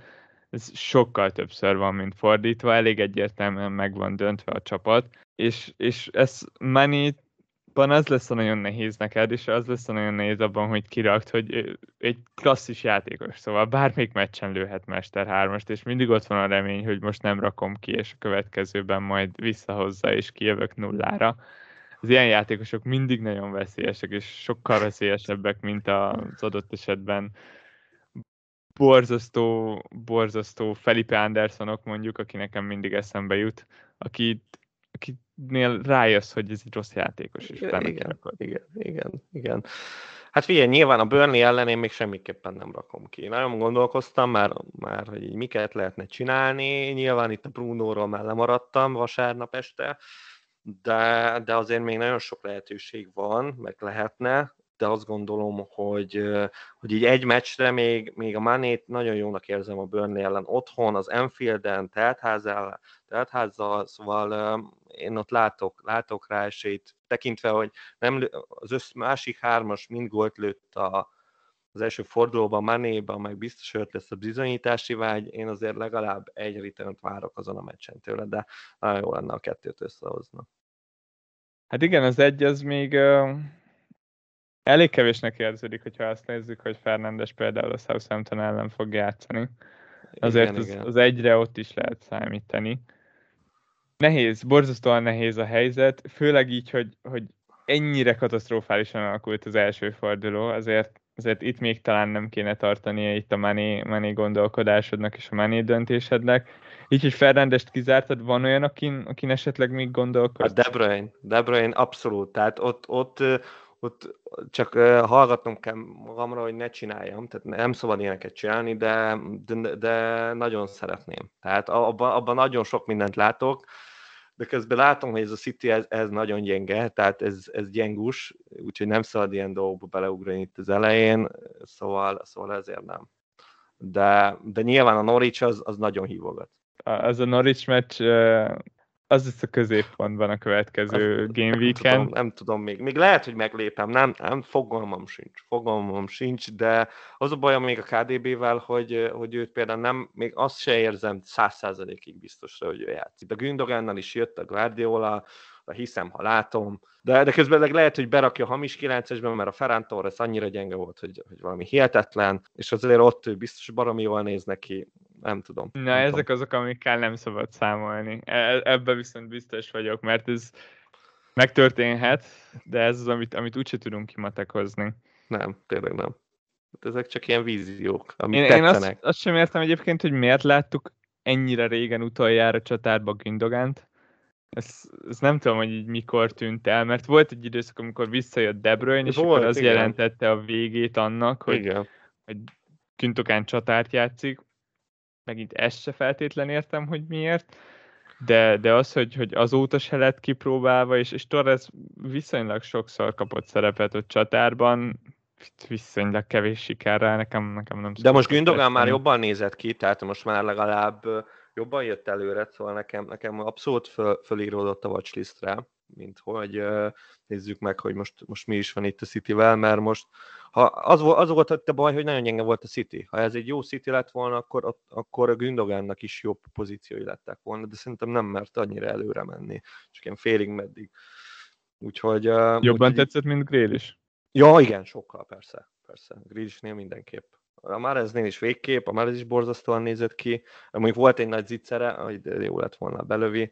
ez sokkal többször van, mint fordítva, elég egyértelműen meg van döntve a csapat, és, és ez Mané abban az lesz a nagyon nehéz neked, és az lesz a nagyon nehéz abban, hogy kirakt, hogy egy klasszis játékos, szóval bármelyik meccsen lőhet Mester 3 és mindig ott van a remény, hogy most nem rakom ki, és a következőben majd visszahozza, és kijövök nullára. Az ilyen játékosok mindig nagyon veszélyesek, és sokkal veszélyesebbek, mint az adott esetben borzasztó, borzasztó Felipe Andersonok mondjuk, aki nekem mindig eszembe jut, akit akinél rájössz, hogy ez egy rossz játékos. És igen, igen, igen, igen, igen. Hát figyelj, nyilván a Burnley ellen én még semmiképpen nem rakom ki. Nagyon gondolkoztam már, már hogy így miket lehetne csinálni. Nyilván itt a Bruno-ról már lemaradtam vasárnap este, de, de azért még nagyon sok lehetőség van, meg lehetne. De azt gondolom, hogy, hogy így egy meccsre még, még a Manét nagyon jónak érzem a Burnley ellen otthon, az Enfielden, teltházzal, teltházzal, szóval én ott látok, látok rá esélyt, tekintve, hogy nem, az össz, másik hármas mind gólt lőtt a, az első fordulóban, Manéban, meg biztos, hogy lesz a bizonyítási vágy, én azért legalább egy return várok azon a meccsen tőle, de nagyon jó lenne a kettőt összehozna. Hát igen, az egy az még elég kevésnek érződik, hogyha azt nézzük, hogy Fernandes például a Southampton ellen fog játszani. Azért igen, az, igen. az egyre ott is lehet számítani. Nehéz, borzasztóan nehéz a helyzet, főleg így, hogy, hogy ennyire katasztrofálisan alakult az első forduló, azért, azért itt még talán nem kéne tartania itt a money, money gondolkodásodnak és a money döntésednek. Így, hogy Fernandest kizártad, van olyan, akin, akin esetleg még gondolkodsz? A De Bruyne, De Bruyne abszolút, tehát ott, ott, ott csak hallgatnom kell magamra, hogy ne csináljam, tehát nem szabad ilyeneket csinálni, de, de, de nagyon szeretném. Tehát abban, abban nagyon sok mindent látok, de közben látom, hogy ez a City ez, ez nagyon gyenge, tehát ez, ez gyengus, úgyhogy nem szabad ilyen dolgokba beleugrani itt az elején, szóval, szóval ezért nem. De, de nyilván a Norwich az, az nagyon hívogat. Az a Norwich meccs az lesz a középpontban a következő Azt, game weekend. Nem tudom, nem tudom még. Még lehet, hogy meglépem, nem, nem fogalmam sincs. Fogalmam sincs, de az a bajom még a KDB-vel, hogy, hogy őt például nem, még azt se érzem száz százalékig biztosra, hogy ő játszik. A Gündogannal is jött a Guardiola, ha hiszem, ha látom, de, de közben lehet, hogy berakja a hamis 9-esben, mert a Ferran Torres annyira gyenge volt, hogy, hogy valami hihetetlen, és azért ott ő biztos baromi jól néz neki, nem tudom. Na, nem ezek tudom. azok, amikkel nem szabad számolni. E- ebben viszont biztos vagyok, mert ez megtörténhet, de ez az, amit, amit úgyse tudunk kimatekozni. Nem, tényleg nem. Hát ezek csak ilyen víziók, amik én, tetszenek. Én azt, azt sem értem egyébként, hogy miért láttuk ennyire régen utoljára csatárba Gündogánt. Ezt, ezt nem tudom, hogy így mikor tűnt el, mert volt egy időszak, amikor visszajött De Bruyne, és volt, akkor az igen. jelentette a végét annak, hogy, igen. hogy Güntogán csatárt játszik megint ezt se feltétlen értem, hogy miért, de, de az, hogy, hogy azóta se lett kipróbálva, és, és Torres viszonylag sokszor kapott szerepet a csatárban, viszonylag kevés sikerrel, nekem, nekem nem De most Gündogán már jobban nézett ki, tehát most már legalább jobban jött előre, szóval nekem, nekem abszolút föl, fölíródott a watchlistre, mint hogy nézzük meg, hogy most, most mi is van itt a City-vel, mert most ha az, az volt a baj, hogy nagyon gyenge volt a City. Ha ez egy jó City lett volna, akkor, akkor a Gündogánnak is jobb pozíciói lettek volna, de szerintem nem mert annyira előre menni. Csak ilyen félig meddig. Úgyhogy... Jobban úgy, tetszett, mint Grél is? Ja, igen, sokkal, persze. Persze. Grealishnél mindenképp. A Mareznél is végkép, a Marez is borzasztóan nézett ki. Mondjuk volt egy nagy zicsere, hogy jó lett volna belövi.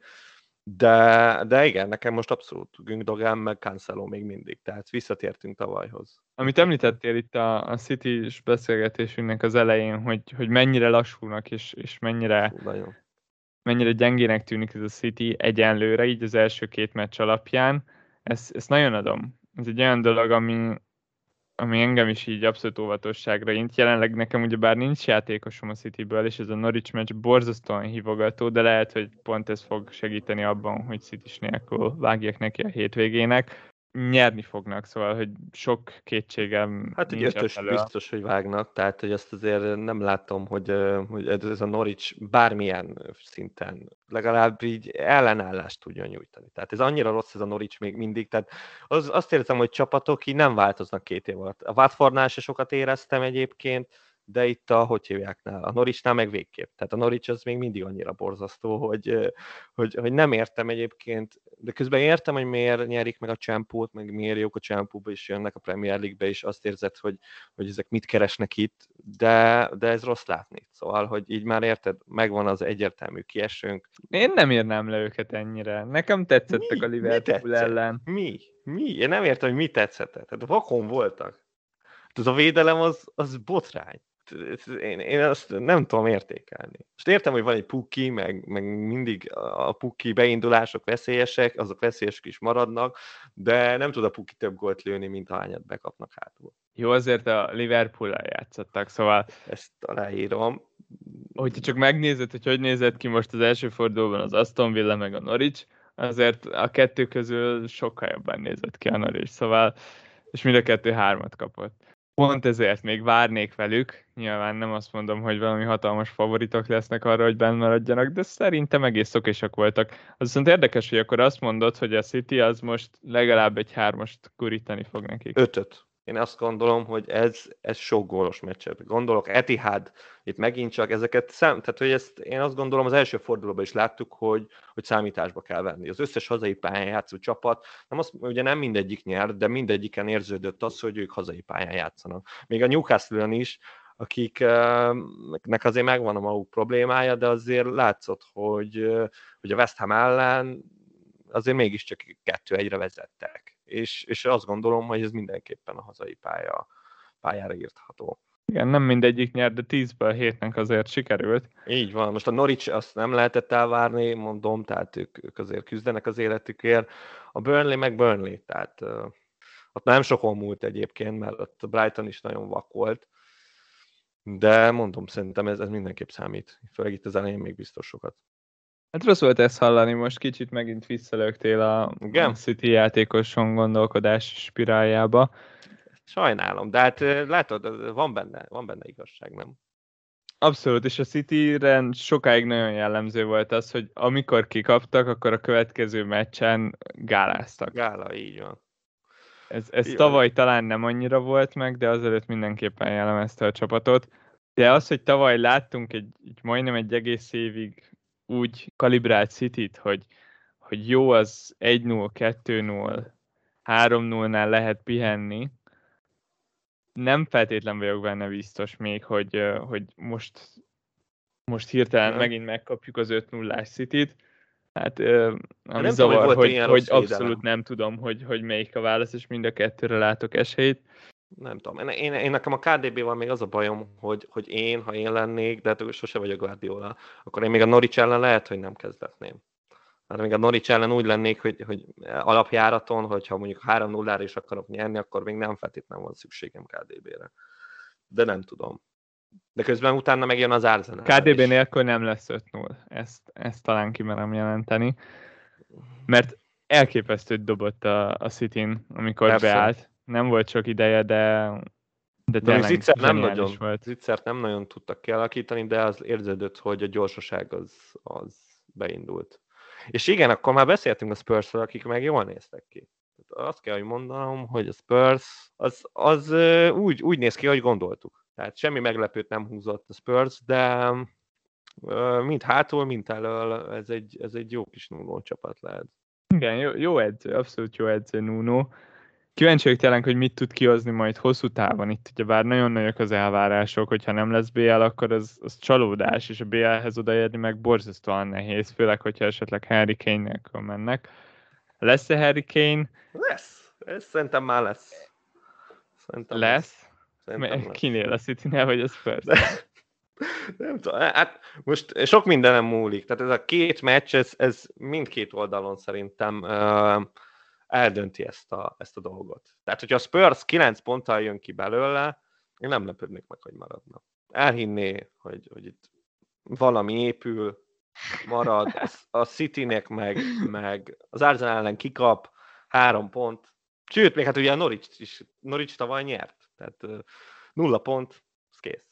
De, de igen, nekem most abszolút Gündogán, meg Cancelo még mindig, tehát visszatértünk tavalyhoz. Amit említettél itt a, a City-s beszélgetésünknek az elején, hogy, hogy mennyire lassúnak és, és mennyire, Nagyon. mennyire gyengének tűnik ez a City egyenlőre, így az első két meccs alapján, ezt, ezt nagyon adom. Ez egy olyan dolog, ami, ami engem is így abszolút óvatosságra int. Jelenleg nekem ugye bár nincs játékosom a Cityből, és ez a Norwich meccs borzasztóan hívogató, de lehet, hogy pont ez fog segíteni abban, hogy city nélkül vágják neki a hétvégének nyerni fognak, szóval, hogy sok kétségem Hát egy ötös elő. biztos, hogy vágnak, tehát hogy azt azért nem látom, hogy, hogy ez a Norwich bármilyen szinten legalább így ellenállást tudjon nyújtani. Tehát ez annyira rossz ez a Norwich még mindig, tehát az, azt érzem, hogy csapatok így nem változnak két év alatt. A Watfordnál se sokat éreztem egyébként, de itt a, hogy hívjáknál, a Norichnál meg végképp. Tehát a Norics az még mindig annyira borzasztó, hogy, hogy, hogy nem értem egyébként, de közben értem, hogy miért nyerik meg a csempót, meg miért jók a csempóba, és jönnek a Premier League-be, és azt érzed, hogy, hogy ezek mit keresnek itt, de, de ez rossz látni. Szóval, hogy így már érted, megvan az egyértelmű kiesőnk. Én nem írnám le őket ennyire. Nekem tetszettek mi? a Liverpool mi ellen. Mi? Mi? Én nem értem, hogy mi tetszett. Tehát vakon voltak. Ez a védelem az, az botrány én, én azt nem tudom értékelni. Most értem, hogy van egy puki, meg, meg mindig a puki beindulások veszélyesek, azok veszélyesek is maradnak, de nem tud a puki több gólt lőni, mint ahányat bekapnak hátul. Jó, azért a liverpool játszottak, szóval... Ezt aláírom. Hogyha csak megnézed, hogy hogy nézett ki most az első fordulóban az Aston Villa meg a Norwich, azért a kettő közül sokkal jobban nézett ki a Norwich, szóval és mind a kettő hármat kapott. Pont ezért még várnék velük, nyilván nem azt mondom, hogy valami hatalmas favoritok lesznek arra, hogy benne maradjanak, de szerintem egész szokésak voltak. Az viszont érdekes, hogy akkor azt mondod, hogy a City az most legalább egy hármast kurítani fog nekik. Ötöt. Én azt gondolom, hogy ez, ez sok gólos meccset. Gondolok, Etihad, itt megint csak ezeket szám, tehát hogy ezt én azt gondolom az első fordulóban is láttuk, hogy, hogy számításba kell venni. Az összes hazai pályán játszó csapat, nem azt, ugye nem mindegyik nyer, de mindegyiken érződött az, hogy ők hazai pályán játszanak. Még a newcastle is, akiknek azért megvan a maguk problémája, de azért látszott, hogy, hogy a West Ham ellen azért mégiscsak kettő egyre vezettek és, és azt gondolom, hogy ez mindenképpen a hazai pálya, pályára írtható. Igen, nem mindegyik nyert, de 10-ből 7 azért sikerült. Így van, most a Norwich azt nem lehetett elvárni, mondom, tehát ők, ők azért küzdenek az életükért. A Burnley meg Burnley, tehát uh, ott nem sokon múlt egyébként, mert ott Brighton is nagyon vak volt, de mondom, szerintem ez, ez mindenképp számít, főleg itt az elején még biztos sokat. Hát rossz volt ezt hallani, most kicsit megint visszalögtél a, Igen? City játékoson gondolkodás spiráljába. Sajnálom, de hát látod, van benne, van benne igazság, nem? Abszolút, és a City-ren sokáig nagyon jellemző volt az, hogy amikor kikaptak, akkor a következő meccsen gáláztak. Gála, így van. Ez, ez tavaly talán nem annyira volt meg, de azelőtt mindenképpen jellemezte a csapatot. De az, hogy tavaly láttunk egy, egy majdnem egy egész évig úgy kalibrált city hogy, hogy jó az 1-0, 2-0, 3-0-nál lehet pihenni, nem feltétlen vagyok benne biztos még, hogy, hogy most, most hirtelen nem. megint megkapjuk az 5 0 City-t. Hát, ami nem zavar, tudom, hogy, hogy, hogy abszolút nem tudom, hogy, hogy melyik a válasz, és mind a kettőre látok esélyt nem tudom. Én, én, nekem a KDB-val még az a bajom, hogy, hogy én, ha én lennék, de hát sose vagyok Guardiola, akkor én még a Norwich ellen lehet, hogy nem kezdetném. Mert még a Norwich ellen úgy lennék, hogy, hogy alapjáraton, hogyha mondjuk 3-0-ra is akarok nyerni, akkor még nem feltétlenül van szükségem KDB-re. De nem tudom. De közben utána megjön az Arsenal. KDB is. nélkül nem lesz 5-0. Ezt, ezt talán kimerem jelenteni. Mert elképesztőt dobott a, a City-n, amikor Persze. beállt nem volt sok ideje, de, de Zicser nem nagyon, volt. Zicsert nem nagyon tudtak kialakítani, de az érződött, hogy a gyorsaság az, az beindult. És igen, akkor már beszéltünk a spurs akik meg jól néztek ki. Azt kell, hogy mondanom, hogy a Spurs az, az úgy, úgy néz ki, hogy gondoltuk. Tehát semmi meglepőt nem húzott a Spurs, de mind hátul, mind elől ez egy, ez egy jó kis Nuno csapat lehet. Igen, jó, jó edző, abszolút jó edző Nuno. Kíváncsi vagyok tényleg, hogy mit tud kihozni majd hosszú távon. Itt ugye bár nagyon nagyok az elvárások, hogyha nem lesz BL, akkor az, az csalódás, és a BL-hez odaérni meg borzasztóan nehéz, főleg, hogyha esetleg Harry Kane nélkül mennek. Lesz-e Harry Kane? Lesz. Ez szerintem már lesz. Szerintem lesz? Szerintem lesz. Kinél a City-nél, vagy a Spurs? nem tudom, hát most sok mindenem múlik. Tehát ez a két meccs, ez, ez mindkét oldalon szerintem uh, eldönti ezt a, ezt a dolgot. Tehát, hogyha a Spurs 9 ponttal jön ki belőle, én nem lepődnék meg, hogy maradna. Elhinné, hogy, hogy itt valami épül, marad, a Citynek meg, meg az Arsenal ellen kikap, három pont, sőt, még hát ugye a Norwich is, Norwich tavaly nyert, tehát nulla pont, ez kész.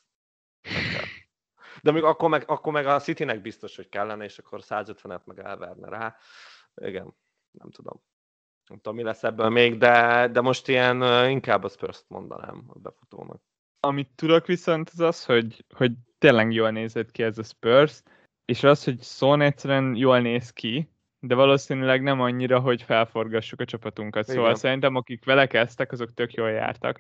De még akkor meg, akkor meg a Citynek biztos, hogy kellene, és akkor 150-et meg elverne rá. Igen, nem tudom nem tudom, mi lesz ebből még, de, de most ilyen inkább a spurs mondanám a befutónak. Amit tudok viszont az az, hogy, hogy tényleg jól nézett ki ez a Spurs, és az, hogy Son egyszerűen jól néz ki, de valószínűleg nem annyira, hogy felforgassuk a csapatunkat. Szóval Igen. Szóval szerintem akik vele kezdtek, azok tök jól jártak.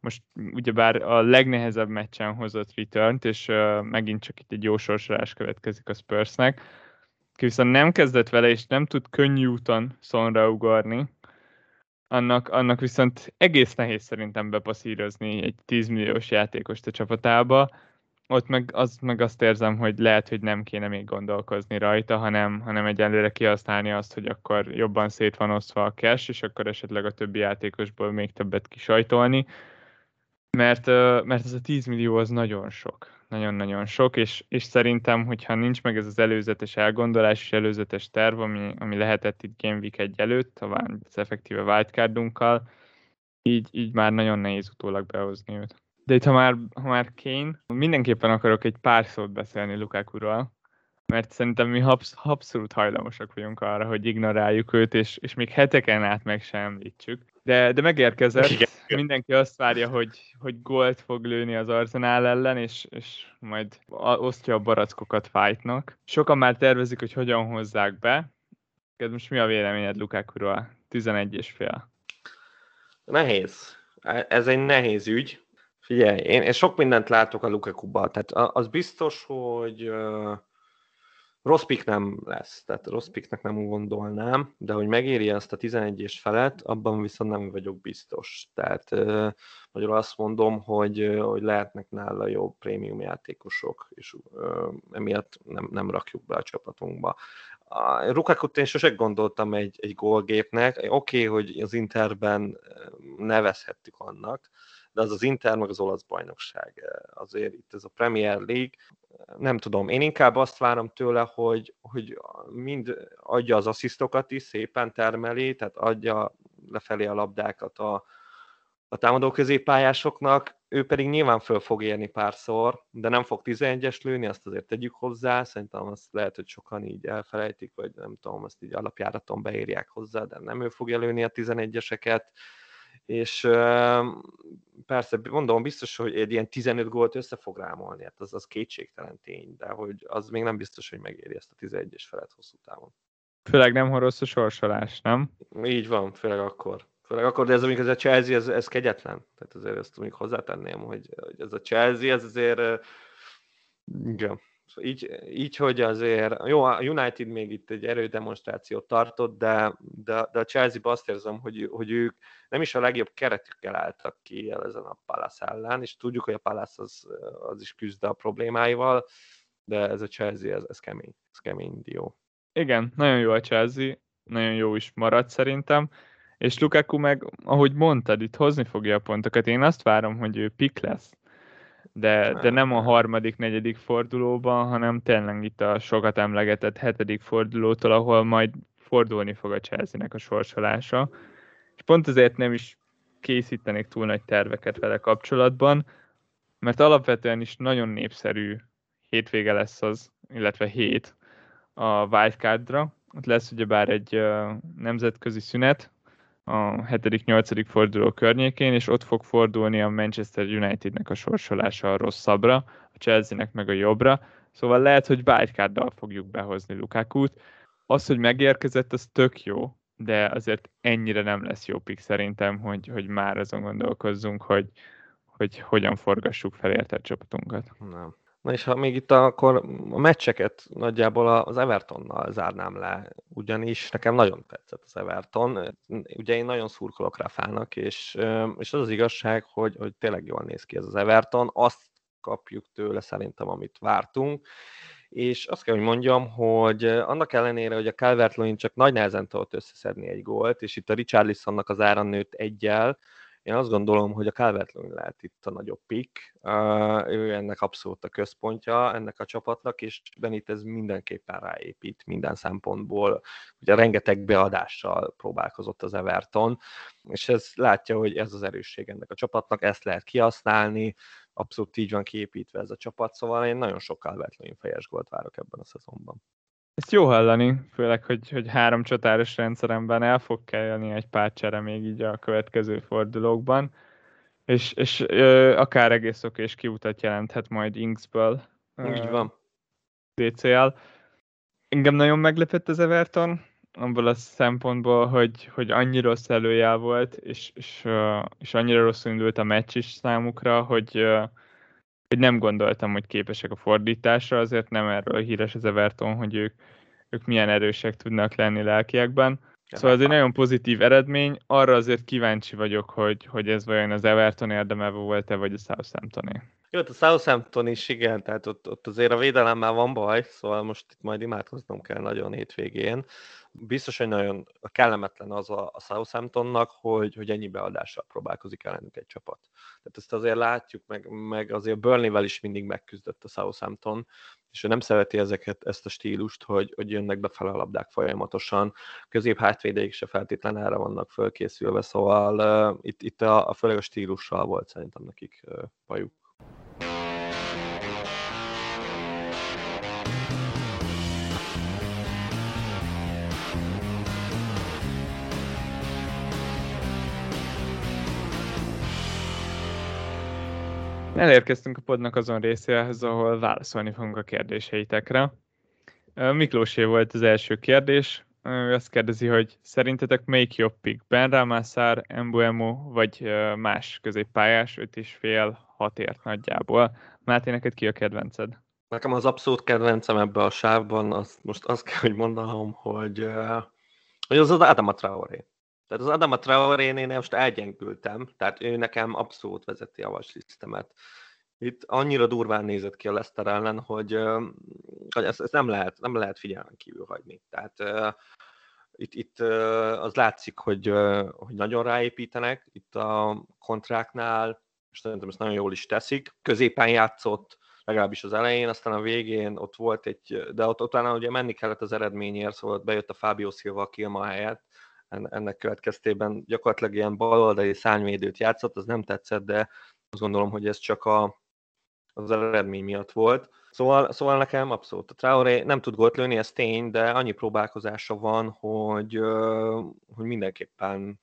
Most ugyebár a legnehezebb meccsen hozott return és uh, megint csak itt egy jó sorsolás következik a Spursnek viszont nem kezdett vele, és nem tud könnyű úton szonra ugorni, annak, annak viszont egész nehéz szerintem bepaszírozni egy 10 milliós játékost a csapatába, ott meg, az, meg azt érzem, hogy lehet, hogy nem kéne még gondolkozni rajta, hanem, hanem egyelőre kihasználni azt, hogy akkor jobban szét van osztva a cash, és akkor esetleg a többi játékosból még többet kisajtolni, mert, mert ez a 10 millió az nagyon sok nagyon-nagyon sok, és, és szerintem, hogyha nincs meg ez az előzetes elgondolás és előzetes terv, ami, ami lehetett itt Game Week 1 előtt, az effektíve wildcardunkkal, így, így már nagyon nehéz utólag behozni őt. De itt, ha már, ha már Kane, mindenképpen akarok egy pár szót beszélni Lukakuról, mert szerintem mi absz- abszolút hajlamosak vagyunk arra, hogy ignoráljuk őt, és, és még heteken át meg sem említsük. De, de megérkezett, Igen. mindenki azt várja, hogy, hogy gólt fog lőni az Arsenal ellen, és, és majd osztja a barackokat fájtnak. Sokan már tervezik, hogy hogyan hozzák be. Most mi a véleményed Lukakuról? 11 és fél. Nehéz. Ez egy nehéz ügy. Figyelj, én, én sok mindent látok a Lukakuba. Tehát az biztos, hogy Rossz pick nem lesz, tehát rossz picknek nem gondolnám, de hogy megéri ezt a 11 és felet, abban viszont nem vagyok biztos. Tehát uh, magyarul azt mondom, hogy, hogy lehetnek nála jó prémium játékosok, és uh, emiatt nem, nem rakjuk be a csapatunkba. A Rukakut én sosem gondoltam egy, egy gólgépnek. Oké, okay, hogy az Interben nevezhettük annak, de az az Inter, meg az olasz bajnokság. Azért itt ez a Premier League, nem tudom, én inkább azt várom tőle, hogy, hogy mind adja az asszisztokat is, szépen termeli, tehát adja lefelé a labdákat a, a támadó középpályásoknak, ő pedig nyilván föl fog érni párszor, de nem fog 11-es lőni, azt azért tegyük hozzá, szerintem azt lehet, hogy sokan így elfelejtik, vagy nem tudom, azt így alapjáraton beírják hozzá, de nem ő fogja lőni a 11-eseket, és persze, mondom, biztos, hogy egy ilyen 15 gólt össze fog rámolni, hát az, az kétségtelen tény, de hogy az még nem biztos, hogy megéri ezt a 11-es felet hosszú távon. Főleg nem, ha rossz a sorsolás, nem? Így van, főleg akkor. Főleg akkor, de ez amikor ez a Chelsea, ez, ez kegyetlen. Tehát azért ezt még hozzátenném, hogy, hogy ez a Chelsea, ez azért igen, így, így, hogy azért, jó, a United még itt egy erődemonstrációt tartott, de, de, de a chelsea azt érzem, hogy, hogy ők nem is a legjobb keretükkel álltak ki ezen a Palace ellen, és tudjuk, hogy a Palace az, az is küzd a problémáival, de ez a Chelsea, ez, ez kemény, ez kemény dió. Igen, nagyon jó a Chelsea, nagyon jó is maradt szerintem, és Lukaku meg, ahogy mondtad, itt hozni fogja a pontokat. Én azt várom, hogy ő pik lesz de, de nem a harmadik, negyedik fordulóban, hanem tényleg itt a sokat emlegetett hetedik fordulótól, ahol majd fordulni fog a Chelsea-nek a sorsolása. És pont ezért nem is készítenék túl nagy terveket vele kapcsolatban, mert alapvetően is nagyon népszerű hétvége lesz az, illetve hét a wildcardra. Ott lesz ugyebár egy nemzetközi szünet, a 7.-8. forduló környékén, és ott fog fordulni a Manchester Unitednek a sorsolása a rosszabbra, a Chelsea-nek meg a jobbra, szóval lehet, hogy wildcarddal fogjuk behozni Lukákút. Az, hogy megérkezett, az tök jó, de azért ennyire nem lesz jó pick szerintem, hogy, hogy már azon gondolkozzunk, hogy, hogy hogyan forgassuk fel értett csapatunkat. Nem. Na és ha még itt akkor a meccseket nagyjából az Evertonnal zárnám le, ugyanis nekem nagyon tetszett az Everton. Ugye én nagyon szurkolok Rafának, és, és az az igazság, hogy, hogy tényleg jól néz ki ez az Everton. Azt kapjuk tőle szerintem, amit vártunk. És azt kell, hogy mondjam, hogy annak ellenére, hogy a calvert csak nagy nehezen tudott összeszedni egy gólt, és itt a Richarlisonnak az ára nőtt egyel, én azt gondolom, hogy a calvert lehet itt a nagyobb pick, uh, ő ennek abszolút a központja ennek a csapatnak, és ez mindenképpen ráépít minden szempontból. Ugye rengeteg beadással próbálkozott az Everton, és ez látja, hogy ez az erősség ennek a csapatnak, ezt lehet kihasználni, abszolút így van kiépítve ez a csapat, szóval én nagyon sok calvert fejes gólt várok ebben a szezonban. Ezt jó hallani, főleg, hogy, hogy három csatáros rendszeremben el fog kelleni egy pár csere még így a következő fordulókban, és, és ö, akár egész oké és kiutat jelenthet majd Inksből. Így van. DCL. Engem nagyon meglepett az Everton, abból a szempontból, hogy, hogy annyira rossz előjel volt, és, és, és annyira rosszul indult a meccs is számukra, hogy, hogy nem gondoltam, hogy képesek a fordításra, azért nem erről híres az Everton, hogy ők, ők milyen erősek tudnak lenni lelkiekben. Szóval ez egy nagyon pozitív eredmény, arra azért kíváncsi vagyok, hogy, hogy ez vajon az Everton érdeme volt-e, vagy a southampton -é. Jó, a Southampton is igen, tehát ott, ott azért a védelemmel van baj, szóval most itt majd imádkoznom kell nagyon hétvégén. Biztos, hogy nagyon kellemetlen az a, a Southamptonnak, hogy, hogy ennyi beadással próbálkozik ellenük egy csapat. Tehát ezt azért látjuk, meg, meg azért Burnley-vel is mindig megküzdött a Southampton, és ő nem szereti ezeket, ezt a stílust, hogy, hogy jönnek befele a labdák folyamatosan, közép hátvédeik se feltétlen erre vannak fölkészülve, szóval uh, itt, itt a, a főleg a stílussal volt szerintem nekik uh, bajuk. Elérkeztünk a podnak azon részéhez, ahol válaszolni fogunk a kérdéseitekre. Miklósé volt az első kérdés. Ő azt kérdezi, hogy szerintetek melyik jobb pick? Ben Ramászár, Embuemo vagy más középpályás, 5 és fél, 6 ért nagyjából. Máté, neked ki a kedvenced? Nekem az abszolút kedvencem ebbe a sávban, az, most azt kell, hogy mondanom, hogy, hogy az az Adama Traoré. Tehát az Adama Traoré-nél most elgyengültem, tehát ő nekem abszolút vezeti a vaslisztemet. Itt annyira durván nézett ki a Leicester ellen, hogy, hogy ezt, ezt nem, lehet, nem lehet figyelmen kívül hagyni. Tehát itt, itt az látszik, hogy, hogy nagyon ráépítenek, itt a kontráknál, és szerintem ezt nagyon jól is teszik. Középen játszott, legalábbis az elején, aztán a végén ott volt egy, de ott utána ugye menni kellett az eredményért, szóval bejött a Fábio Silva a Kilma helyett, ennek következtében gyakorlatilag ilyen baloldali szányvédőt játszott, az nem tetszett, de azt gondolom, hogy ez csak a, az eredmény miatt volt. Szóval, szóval nekem abszolút a Traoré nem tud gólt lőni, ez tény, de annyi próbálkozása van, hogy, hogy mindenképpen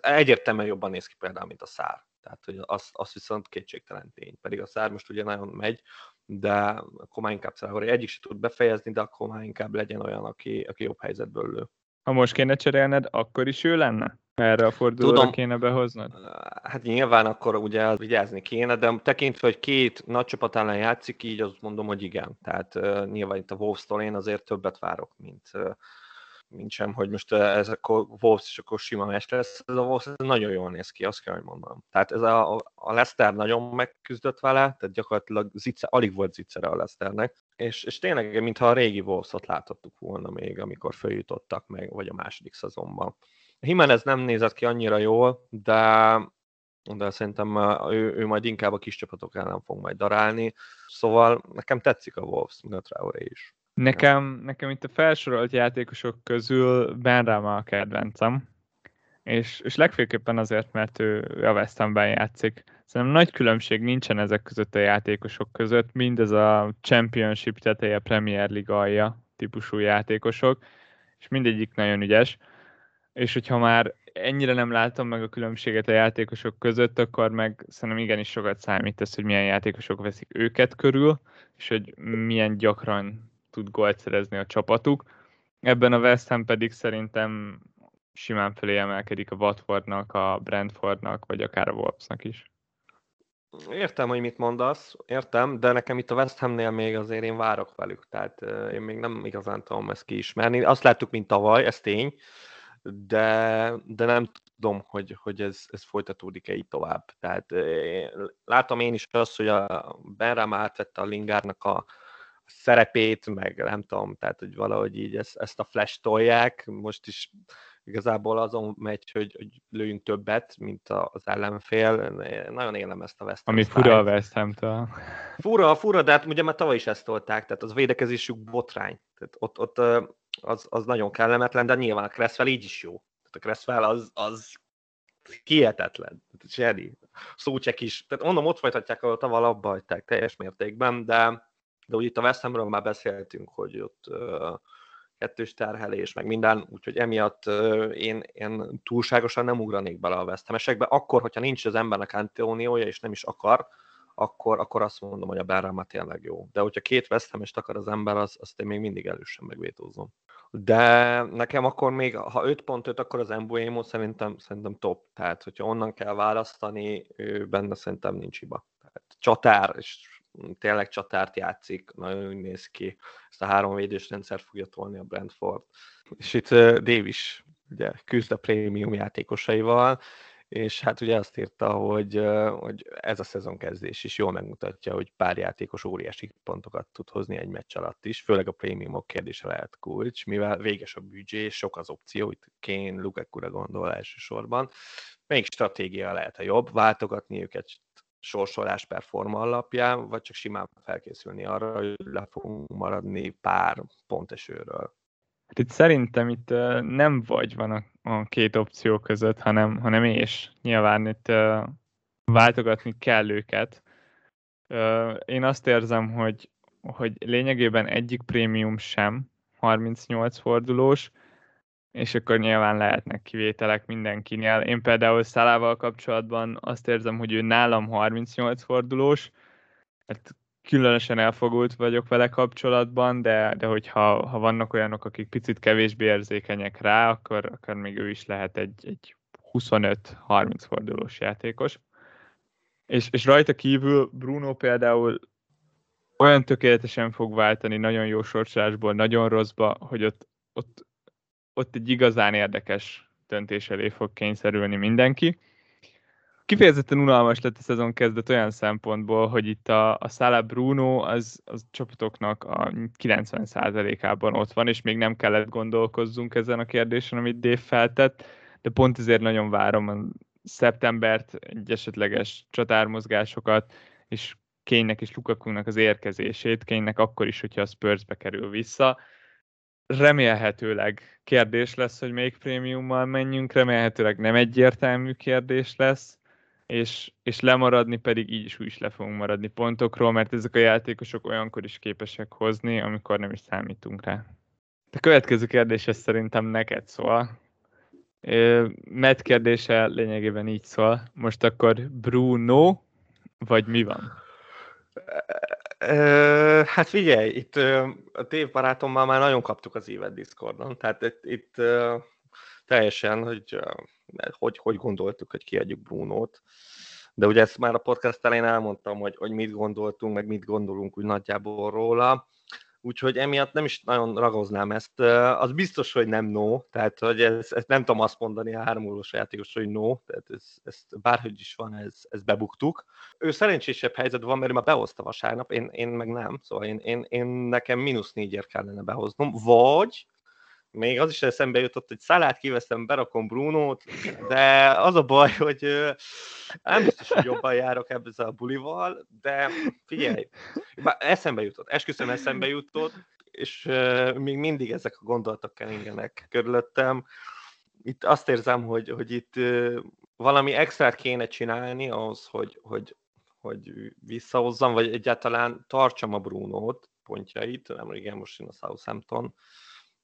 egyértelműen jobban néz ki például, mint a szár. Tehát, hogy az, az viszont kétségtelen tény. Pedig a szár most ugye nagyon megy, de akkor már inkább Traoré egyik se tud befejezni, de akkor már inkább legyen olyan, aki, aki jobb helyzetből lő. Ha most kéne cserélned, akkor is ő lenne? Erre a fordulóra Tudom, kéne behoznod? Hát nyilván akkor ugye vigyázni kéne, de tekintve, hogy két nagy csapat ellen játszik, így azt mondom, hogy igen. Tehát uh, nyilván itt a Wolves-tól én azért többet várok, mint, uh, mint sem, hogy most ez akkor Wolves és akkor sima meccs lesz. Ez a Wolves nagyon jól néz ki, azt kell, hogy mondom. Tehát ez a, a Leicester nagyon megküzdött vele, tehát gyakorlatilag zicse, alig volt zicsere a Leicesternek, és, és tényleg, mintha a régi Wolves-ot láthattuk volna még, amikor följutottak meg, vagy a második szezonban. Jimenez nem nézett ki annyira jól, de, de szerintem ő, ő majd inkább a kis csapatok ellen fog majd darálni, szóval nekem tetszik a Wolves, mint a Traoré is. Nekem, nekem itt a felsorolt játékosok közül Ben Rama a kedvencem, és, és legfőképpen azért, mert ő a West Hamben játszik. Szerintem nagy különbség nincsen ezek között a játékosok között, mind ez a Championship teteje, Premier League alja típusú játékosok, és mindegyik nagyon ügyes. És hogyha már ennyire nem látom meg a különbséget a játékosok között, akkor meg szerintem igenis sokat számít ez, hogy milyen játékosok veszik őket körül, és hogy milyen gyakran tud gólt szerezni a csapatuk. Ebben a West Ham pedig szerintem simán felé emelkedik a Watfordnak, a Brentfordnak, vagy akár a Wolvesnak is. Értem, hogy mit mondasz, értem, de nekem itt a West Hamnél még azért én várok velük, tehát én még nem igazán tudom ezt kiismerni. Azt láttuk, mint tavaly, ez tény, de, de nem tudom, hogy, hogy ez, ez folytatódik-e így tovább. Tehát látom én is azt, hogy a Benram átvette a Lingárnak a, szerepét, meg nem tudom, tehát hogy valahogy így ezt, ezt a flash tolják, most is igazából azon megy, hogy, hogy lőjünk többet, mint az ellenfél. Nagyon élem ezt a West Ham Ami fura a West ham Fura, fura, de hát ugye már tavaly is ezt tolták, tehát az védekezésük botrány. Tehát ott, ott az, az nagyon kellemetlen, de nyilván a Cresswell így is jó. Tehát a Cresswell az, az hihetetlen. Zseni. Szócsek is. Tehát mondom, ott folytatják, ahol tavaly abba hagyták teljes mértékben, de, de úgy itt a West Hamről már beszéltünk, hogy ott kettős terhelés, meg minden, úgyhogy emiatt én, én túlságosan nem ugranék bele a West Ham-esekbe. Akkor, hogyha nincs az embernek Antonioja, és nem is akar, akkor, akkor azt mondom, hogy a Berrama tényleg jó. De hogyha két West Ham-est akar az ember, az, azt én még mindig elősen megvétózom. De nekem akkor még, ha 5.5, akkor az Embuemo szerintem, szerintem top. Tehát, hogyha onnan kell választani, ő benne szerintem nincs hiba. Tehát csatár, és tényleg csatárt játszik, nagyon úgy néz ki. Ezt a három védős rendszer fogja tolni a Brentford. És itt Davis ugye küzd a prémium játékosaival, és hát ugye azt írta, hogy, hogy ez a szezonkezdés is jól megmutatja, hogy pár játékos óriási pontokat tud hozni egy meccs alatt is, főleg a prémiumok kérdése lehet kulcs, mivel véges a büdzsé, sok az opció, itt Kane, Lukaku-ra gondol elsősorban. Melyik stratégia lehet a jobb? Váltogatni őket sorsolás performa alapján, vagy csak simán felkészülni arra, hogy le fogunk maradni pár pontesőről? Hát itt szerintem itt nem vagy van a, a két opció között, hanem, hanem és. Nyilván itt váltogatni kell őket. Én azt érzem, hogy, hogy lényegében egyik prémium sem 38 fordulós, és akkor nyilván lehetnek kivételek mindenkinél. Én például Szalával kapcsolatban azt érzem, hogy ő nálam 38 fordulós, hát különösen elfogult vagyok vele kapcsolatban, de, de hogyha ha vannak olyanok, akik picit kevésbé érzékenyek rá, akkor, akkor még ő is lehet egy, egy 25-30 fordulós játékos. És, és rajta kívül Bruno például olyan tökéletesen fog váltani nagyon jó sorsolásból, nagyon rosszba, hogy ott, ott, ott egy igazán érdekes döntés elé fog kényszerülni mindenki kifejezetten unalmas lett a szezon kezdet olyan szempontból, hogy itt a, a Sala Bruno az, az csapatoknak a 90%-ában ott van, és még nem kellett gondolkozzunk ezen a kérdésen, amit Dave feltett, de pont ezért nagyon várom a szeptembert, egy esetleges csatármozgásokat, és Kénynek és Lukakunknak az érkezését, Kénynek akkor is, hogyha a Spursbe kerül vissza. Remélhetőleg kérdés lesz, hogy melyik prémiummal menjünk, remélhetőleg nem egyértelmű kérdés lesz, és, és lemaradni pedig így is úgy is le fogunk maradni pontokról, mert ezek a játékosok olyankor is képesek hozni, amikor nem is számítunk rá. A következő kérdés szerintem neked szól. Matt kérdése lényegében így szól. Most akkor Bruno, vagy mi van? Hát figyelj, itt a Dave barátommal már nagyon kaptuk az évet Discordon, tehát itt, itt teljesen, hogy, hogy hogy gondoltuk, hogy kiadjuk Brunót. De ugye ezt már a podcast elején elmondtam, hogy, hogy mit gondoltunk, meg mit gondolunk úgy nagyjából róla. Úgyhogy emiatt nem is nagyon ragoznám ezt. Az biztos, hogy nem no, tehát hogy ez, ezt nem tudom azt mondani a háromulós játékos, hogy no, tehát ez, ezt bárhogy is van, ez, ez bebuktuk. Ő szerencsésebb helyzet van, mert ő már behozta vasárnap, én, én meg nem, szóval én, én, én nekem mínusz négyért kellene behoznom, vagy még az is eszembe jutott, hogy Szalát kiveszem, berakom Brunót, de az a baj, hogy nem biztos, hogy jobban járok ebben a bulival, de figyelj, eszembe jutott, esküszöm eszembe jutott, és még mindig ezek a gondolatok keringenek körülöttem. Itt azt érzem, hogy, hogy itt valami extra kéne csinálni ahhoz, hogy, hogy, hogy visszahozzam, vagy egyáltalán tartsam a Brunót pontjait, nem igen, most jön a Southampton,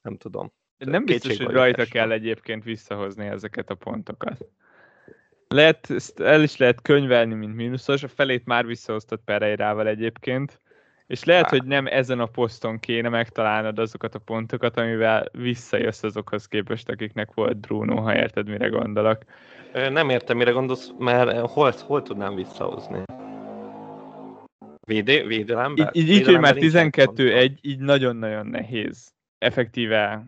nem tudom. Nem biztos, hogy rajta kell egyébként visszahozni ezeket a pontokat. Lehet, el is lehet könyvelni, mint mínuszos, a felét már visszahoztad Pereirával egyébként, és lehet, Há. hogy nem ezen a poszton kéne megtalálnod azokat a pontokat, amivel visszajössz azokhoz képest, akiknek volt Bruno, ha érted, mire gondolok. Nem értem, mire gondolsz, mert hol, hol tudnám visszahozni? Védé, védelemben? Így, így, így már 12-1, így nagyon-nagyon nehéz effektíve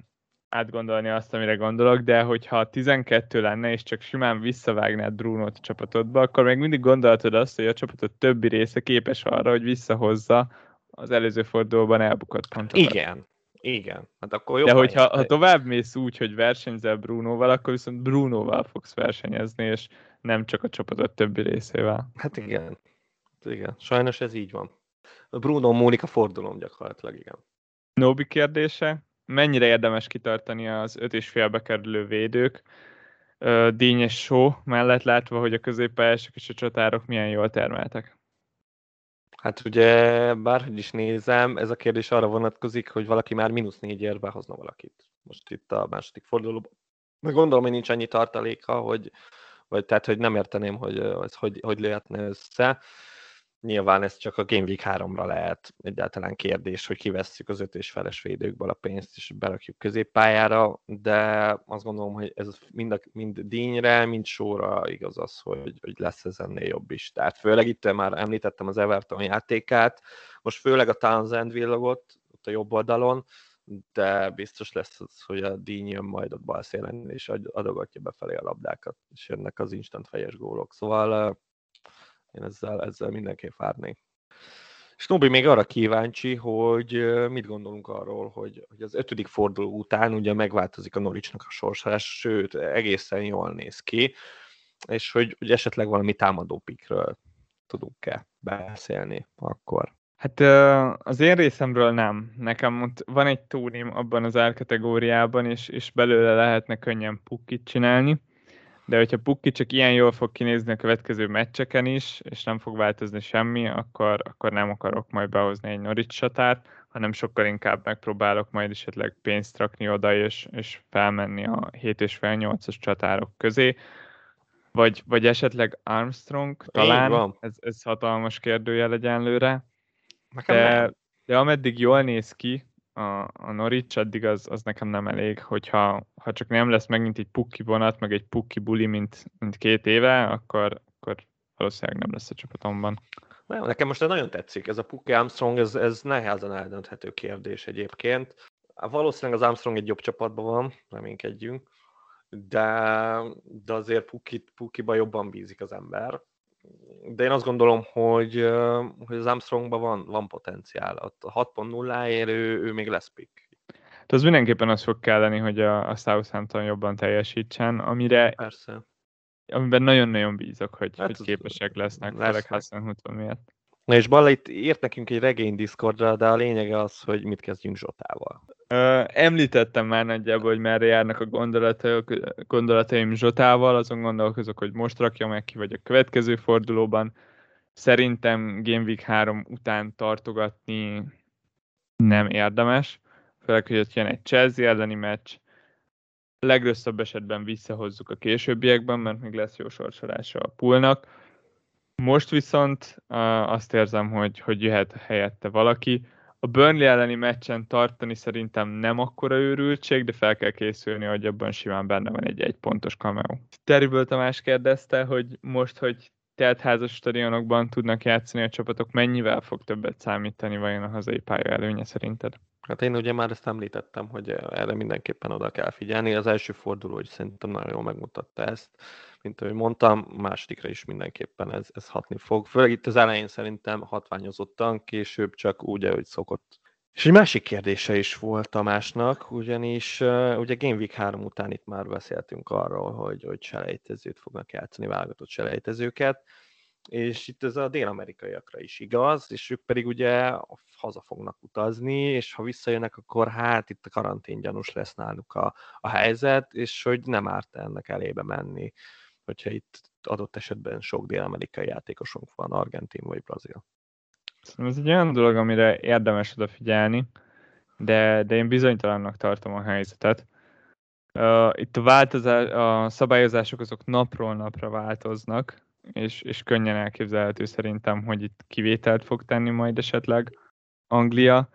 átgondolni azt, amire gondolok, de hogyha 12 lenne, és csak simán visszavágnád Brunót a csapatodba, akkor még mindig gondoltad azt, hogy a csapatod többi része képes arra, hogy visszahozza az előző fordulóban elbukott pontokat. Igen, igen. Hát akkor De hogyha ha tovább mész úgy, hogy versenyzel Brunoval, akkor viszont Brunoval fogsz versenyezni, és nem csak a csapatod többi részével. Hát igen. Igen, sajnos ez így van. Bruno múlik a fordulom gyakorlatilag, igen. Nobi kérdése, mennyire érdemes kitartani az öt és félbe kerülő védők, Díny és Só mellett látva, hogy a középpályások és a csatárok milyen jól termeltek? Hát ugye, bárhogy is nézem, ez a kérdés arra vonatkozik, hogy valaki már mínusz négyért behozna valakit. Most itt a második fordulóban. Meg gondolom, hogy nincs annyi tartaléka, hogy, vagy tehát, hogy nem érteném, hogy ez hogy, hogy lehetne össze. Nyilván ez csak a Game Week 3-ra lehet egyáltalán kérdés, hogy kivesszük az öt és feles védőkből a pénzt, és berakjuk középpályára, de azt gondolom, hogy ez mind, a, mind dínyre, mind sorra igaz az, hogy, hogy lesz ez ennél jobb is. Tehát főleg itt már említettem az Everton játékát, most főleg a Townsend villogott, ott a jobb oldalon, de biztos lesz az, hogy a díny jön majd ott balszélen, és adogatja befelé a labdákat, és jönnek az instant fejes gólok. Szóval én ezzel, ezzel mindenképp várnék. És Nobi még arra kíváncsi, hogy mit gondolunk arról, hogy, hogy az ötödik forduló után ugye megváltozik a Noricsnak a sorsás, sőt, egészen jól néz ki, és hogy, hogy esetleg valami támadó pikről tudunk-e beszélni akkor. Hát az én részemről nem. Nekem ott van egy túrim abban az árkategóriában, és, és belőle lehetne könnyen pukkit csinálni de hogyha Pukki csak ilyen jól fog kinézni a következő meccseken is, és nem fog változni semmi, akkor, akkor nem akarok majd behozni egy Norwich satárt, hanem sokkal inkább megpróbálok majd esetleg pénzt rakni oda, és, és felmenni a 7 és fél 8-as csatárok közé. Vagy, vagy esetleg Armstrong, talán, ez, ez hatalmas kérdőjel egyenlőre. De, de ameddig jól néz ki, a, a Norwich, addig az, az nekem nem elég, hogyha ha csak nem lesz megint egy pukki vonat, meg egy pukki buli, mint, mint két éve, akkor, akkor valószínűleg nem lesz a csapatomban. Nem, nekem most nagyon tetszik, ez a Pukki Armstrong, ez, ez nehezen eldönthető kérdés egyébként. Valószínűleg az Armstrong egy jobb csapatban van, reménykedjünk, de, de azért Pukit, Pukiba jobban bízik az ember de én azt gondolom, hogy, hogy az Armstrongban van, van potenciál. A 6.0-ért ő, ő még lesz pick. De az mindenképpen az fog kelleni, hogy a, a Southampton jobban teljesítsen, amire Persze. amiben nagyon-nagyon bízok, hogy, hát hogy képesek lesznek, lesz, főleg Hasenhuton miatt. Na és Balla itt írt nekünk egy regény Discordra, de a lényege az, hogy mit kezdjünk Zsotával. Említettem már nagyjából, hogy merre járnak a gondolataim Zsotával, azon gondolkozok, hogy most rakja meg ki, vagy a következő fordulóban. Szerintem Game Week 3 után tartogatni nem érdemes, főleg, hogy ott jön egy Chelsea elleni meccs, legrosszabb esetben visszahozzuk a későbbiekben, mert még lesz jó sorsolása a poolnak. Most viszont azt érzem, hogy, hogy jöhet helyette valaki, a Burnley elleni meccsen tartani szerintem nem akkora őrültség, de fel kell készülni, hogy abban simán benne van egy egy pontos cameo. Terrible Tamás kérdezte, hogy most, hogy teltházas stadionokban tudnak játszani a csapatok, mennyivel fog többet számítani vajon a hazai pálya előnye szerinted? Hát én ugye már ezt említettem, hogy erre mindenképpen oda kell figyelni. Az első forduló, hogy szerintem nagyon jól megmutatta ezt mint ahogy mondtam, másodikra is mindenképpen ez, ez hatni fog. Főleg itt az elején szerintem hatványozottan, később csak úgy, ahogy szokott. És egy másik kérdése is volt Tamásnak, ugyanis uh, ugye Game Week 3 után itt már beszéltünk arról, hogy, hogy selejtezőt fognak játszani, válogatott selejtezőket, és itt ez a dél-amerikaiakra is igaz, és ők pedig ugye haza fognak utazni, és ha visszajönnek, akkor hát itt a karantén gyanús lesz náluk a, a helyzet, és hogy nem árt ennek elébe menni hogyha itt adott esetben sok dél-amerikai játékosunk van, argentin vagy brazil. Szerintem ez egy olyan dolog, amire érdemes odafigyelni, de, de én bizonytalannak tartom a helyzetet. Uh, itt a, változás, a szabályozások azok napról napra változnak, és, és könnyen elképzelhető szerintem, hogy itt kivételt fog tenni majd esetleg Anglia.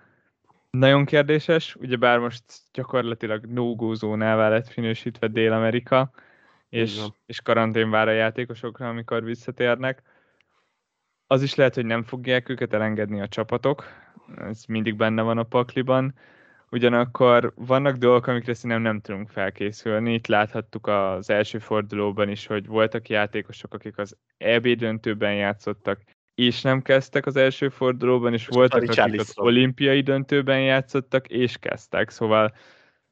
Nagyon kérdéses, ugyebár most gyakorlatilag no-go zónává lett finősítve Dél-Amerika, és, és karantén vár a játékosokra, amikor visszatérnek. Az is lehet, hogy nem fogják őket elengedni a csapatok, ez mindig benne van a pakliban. Ugyanakkor vannak dolgok, amikre szerintem nem tudunk felkészülni. Itt láthattuk az első fordulóban is, hogy voltak játékosok, akik az EB döntőben játszottak, és nem kezdtek az első fordulóban, és, és voltak, akik az olimpiai döntőben játszottak, és kezdtek. Szóval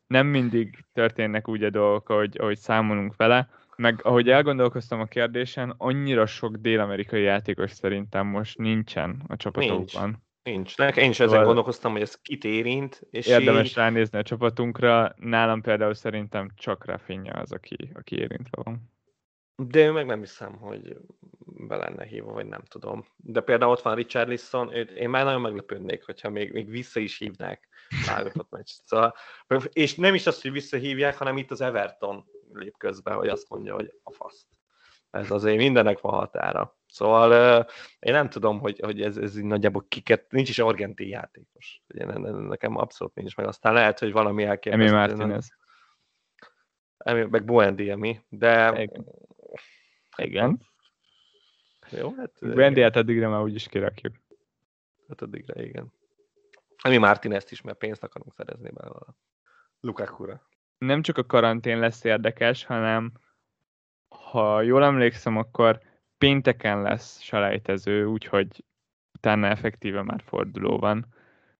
nem mindig történnek úgy a dolgok, ahogy, ahogy számolunk vele, meg ahogy elgondolkoztam a kérdésen, annyira sok dél-amerikai játékos szerintem most nincsen a csapatokban. Nincs. Nincs. Én is ezen szóval gondolkoztam, hogy ez kit érint. És érdemes így... ránézni a csapatunkra. Nálam például szerintem csak Rafinha az, aki, aki érintve van. De ő meg nem hiszem, hogy be lenne hívva, vagy nem tudom. De például ott van Richard Lisson, őt én már nagyon meglepődnék, hogyha még, még vissza is hívnák válogatott meccs. Szóval, és nem is azt, hogy visszahívják, hanem itt az Everton lép közbe, hogy azt mondja, hogy a faszt. Ez azért mindennek van határa. Szóval én nem tudom, hogy, hogy ez, ez nagyjából kiket, nincs is argentin játékos. Ugye, nekem abszolút nincs meg. Aztán lehet, hogy valami elképesztő. Emi Martinez. Emi, meg Buendiemi, de... Igen. Igen. Jó, hát... Buendiát addigra már úgyis kirakjuk. Hát addigra, igen. Ami Martinez is, mert pénzt akarunk szerezni belőle. Lukaku-ra. Nem csak a karantén lesz érdekes, hanem ha jól emlékszem, akkor pénteken lesz selejtező, úgyhogy utána effektíve már forduló van.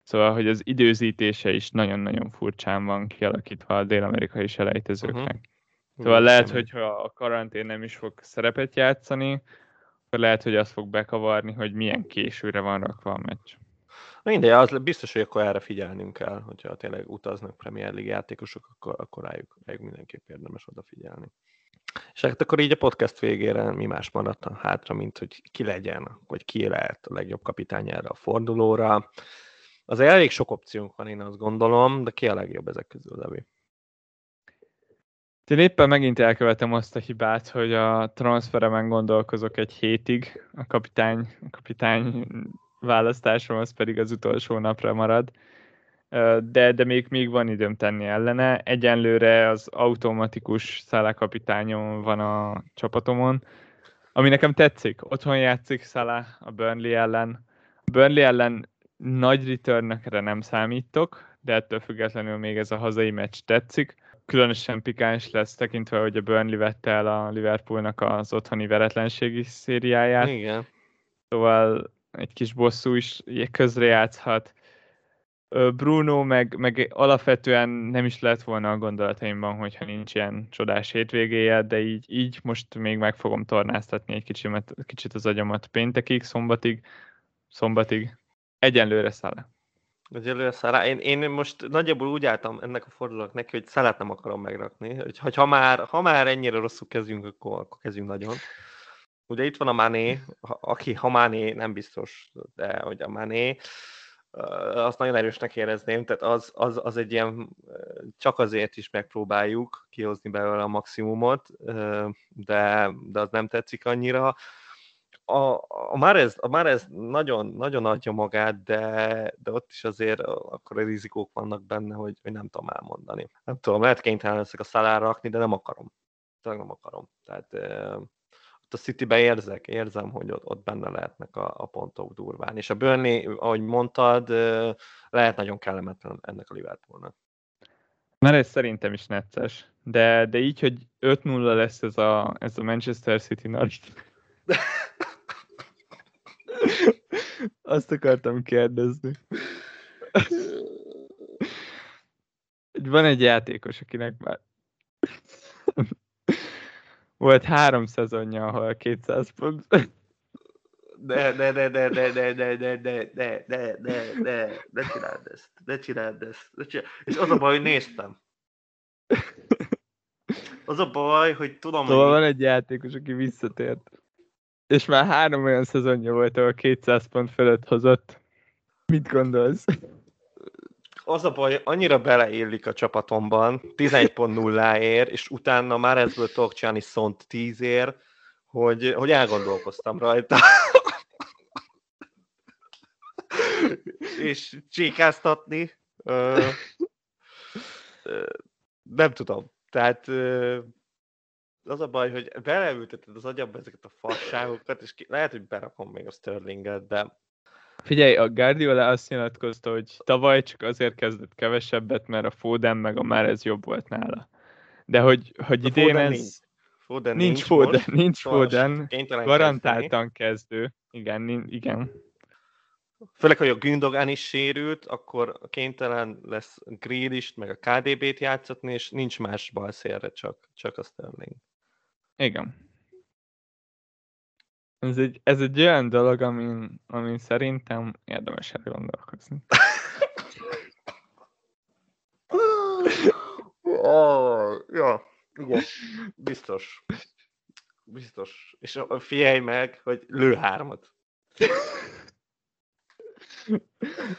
Szóval, hogy az időzítése is nagyon-nagyon furcsán van kialakítva a dél-amerikai selejtezőknek. Uh-huh. Szóval lehet, hogy ha a karantén nem is fog szerepet játszani, akkor lehet, hogy azt fog bekavarni, hogy milyen későre van rakva a meccs. Mindegy, az biztos, hogy akkor erre figyelnünk kell, hogyha tényleg utaznak Premier League játékosok, akkor, akkor rájuk, rájuk mindenképp érdemes odafigyelni. És hát akkor így a podcast végére mi más maradt hátra, mint hogy ki legyen, vagy ki lehet a legjobb kapitány erre a fordulóra. Az elég sok opciónk van, én azt gondolom, de ki a legjobb ezek közül, Levi? Én éppen megint elkövetem azt a hibát, hogy a transferemen gondolkozok egy hétig, a kapitány, a kapitány választásom az pedig az utolsó napra marad. De, de még, még van időm tenni ellene. Egyenlőre az automatikus szállakapitányom van a csapatomon, ami nekem tetszik. Otthon játszik Szala a Burnley ellen. A Burnley ellen nagy returnekre nem számítok, de ettől függetlenül még ez a hazai meccs tetszik. Különösen pikáns lesz tekintve, hogy a Burnley vette el a Liverpoolnak az otthoni veretlenségi szériáját. Igen. Szóval egy kis bosszú is közrejátszhat. Bruno meg, meg alapvetően nem is lett volna a gondolataimban, hogyha nincs ilyen csodás hétvégéje, de így, így most még meg fogom tornáztatni egy kicsit, kicsit az agyamat péntekig, szombatig, szombatig. Egyenlőre száll. Egyelőre Szalá. Én, én most nagyjából úgy álltam ennek a fordulónak neki, hogy Szalát nem akarom megrakni. Hogy, hogy ha, már, ha már ennyire rosszul kezdjünk, akkor, akkor kezdjünk nagyon. Ugye itt van a Mané, aki ha Mané nem biztos, de hogy a Mané, azt nagyon erősnek érezném, tehát az, az, az egy ilyen, csak azért is megpróbáljuk kihozni belőle a maximumot, de, de az nem tetszik annyira a, a Márez, a Márez nagyon, nagyon adja magát, de, de ott is azért akkor a rizikók vannak benne, hogy, hogy nem tudom elmondani. Nem tudom, lehet kénytelen leszek a szalára rakni, de nem akarom. Tényleg nem akarom. Tehát a Citybe érzek, érzem, hogy ott, ott benne lehetnek a, a pontok durván. És a Burnley, ahogy mondtad, lehet nagyon kellemetlen ennek a Liverpoolnak. Mert ez szerintem is necces. De, de így, hogy 5-0 lesz ez a, ez a Manchester City nagy Azt akartam kérdezni. Van egy játékos, akinek már volt három szezonja, ahol 200 pont. De, de, de, de, de, de, de, de, de, de, de, de, de, ne csináld ezt, ne csináld ezt. Ne csináld. És az a baj, hogy néztem. Az a baj, hogy tudom, Szóval van egy játékos, aki visszatért. És már három olyan szezonja volt, ahol 200 pont fölött hozott. Mit gondolsz? Az a baj, annyira beleillik a csapatomban, 11.0-ért, és utána már ebből tudok csinálni szont 10 ér, hogy, hogy elgondolkoztam rajta. és csékáztatni. Ö, ö, nem tudom. Tehát ö, az a baj, hogy beleülteted az agyamba ezeket a fasságokat, és ki, lehet, hogy berakom még a Sterlinget, de... Figyelj, a Guardiola azt nyilatkozta, hogy tavaly csak azért kezdett kevesebbet, mert a Foden meg a már ez jobb volt nála. De hogy, hogy idén Foden ez... Nincs. Foden nincs, nincs Foden, most, nincs Foden, garantáltan kezdő. Igen, igen. Főleg, hogy a Gündogan is sérült, akkor kénytelen lesz Grealish, meg a KDB-t játszatni, és nincs más balszélre, csak, csak a Sterling. Igen. Ez egy, ez egy olyan dolog, amin, amin szerintem érdemes elgondolkozni. oh, ja, igen, biztos. Biztos. És figyelj meg, hogy lő hármat.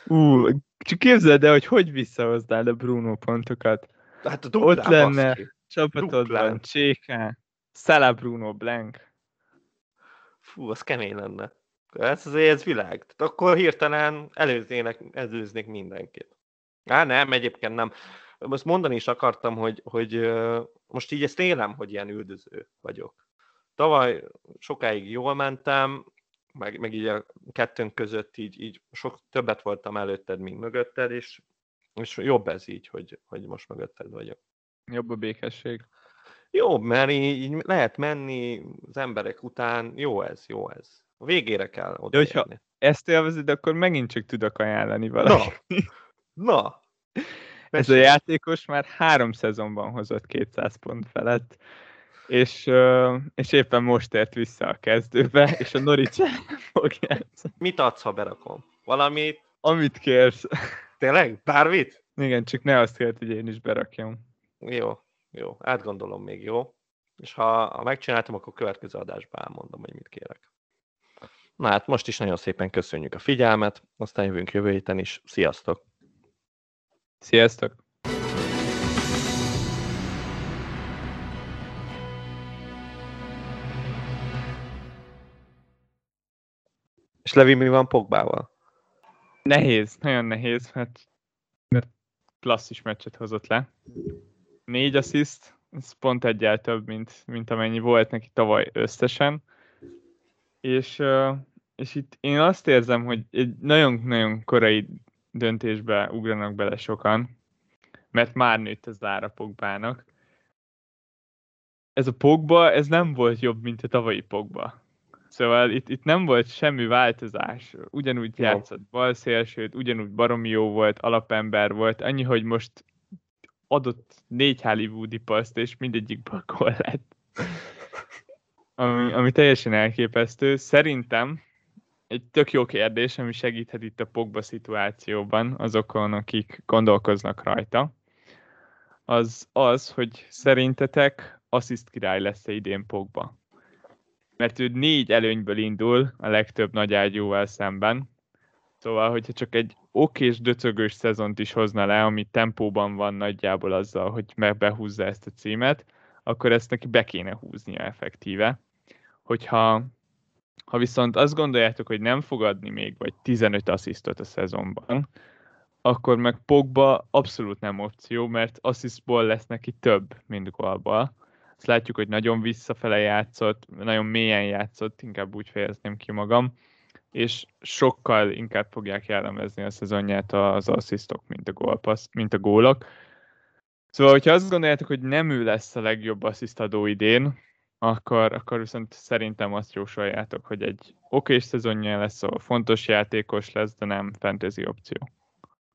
Ú, csak képzeld el, hogy hogy visszahoztál a Bruno pontokat. Hát a duplá, Ott lenne csapatodban Cséká, Szala Bruno Blank. Fú, az kemény lenne. Ez azért ez világ. Tehát akkor hirtelen előznének, előznék mindenkit. Á, nem, egyébként nem. Most mondani is akartam, hogy, hogy most így ezt élem, hogy ilyen üldöző vagyok. Tavaly sokáig jól mentem, meg, meg így a kettőnk között így, így sok többet voltam előtted, mint mögötted, és, és jobb ez így, hogy, hogy most mögötted vagyok. Jobb a békesség. Jó, mert így, így lehet menni az emberek után, jó ez, jó ez. A végére kell oda De hogyha ezt élvezed, akkor megint csak tudok ajánlani valamit. Na, na. Ez a játékos már három szezonban hozott 200 pont felett, és, és éppen most ért vissza a kezdőbe, és a Norwich fog játszani. Mit adsz, ha berakom? Valamit? Amit kérsz. Tényleg? Bármit? Igen, csak ne azt kért, hogy én is berakjam. Jó, jó. Átgondolom még, jó? És ha, ha megcsináltam, akkor következő adásban elmondom, hogy mit kérek. Na hát most is nagyon szépen köszönjük a figyelmet, aztán jövünk jövő héten is. Sziasztok! Sziasztok! És Levi, mi van Pogbával? Nehéz, nagyon nehéz, mert, mert klasszis meccset hozott le. Négy assziszt, ez pont egyel több, mint, mint amennyi volt neki tavaly összesen. És, és itt én azt érzem, hogy egy nagyon-nagyon korai döntésbe ugranak bele sokan, mert már nőtt az ára Pogbának. Ez a Pogba, ez nem volt jobb, mint a tavalyi Pogba. Szóval itt, itt nem volt semmi változás. Ugyanúgy játszott balszélsőt, ugyanúgy baromi jó volt, alapember volt, annyi, hogy most adott négy hollywoodi paszt, és mindegyik bakol lett. Ami, ami teljesen elképesztő. Szerintem egy tök jó kérdés, ami segíthet itt a Pogba szituációban azokon, akik gondolkoznak rajta, az az, hogy szerintetek assziszt király lesz-e idén Pogba mert ő négy előnyből indul a legtöbb nagy ágyúval szemben. Szóval, hogyha csak egy okés, döcögös szezont is hozna le, ami tempóban van nagyjából azzal, hogy megbehúzza ezt a címet, akkor ezt neki be kéne húznia effektíve. Hogyha ha viszont azt gondoljátok, hogy nem fog adni még vagy 15 asszisztot a szezonban, akkor meg Pogba abszolút nem opció, mert asszisztból lesz neki több, mint gólból. Azt látjuk, hogy nagyon visszafele játszott, nagyon mélyen játszott, inkább úgy fejezném ki magam, és sokkal inkább fogják jellemezni a szezonját az asszisztok, mint a, gólpassz, mint a gólok. Szóval, hogyha azt gondoljátok, hogy nem ő lesz a legjobb asszisztadó idén, akkor, akkor viszont szerintem azt jósoljátok, hogy egy okés szezonja lesz, ahol fontos játékos lesz, de nem fantasy opció.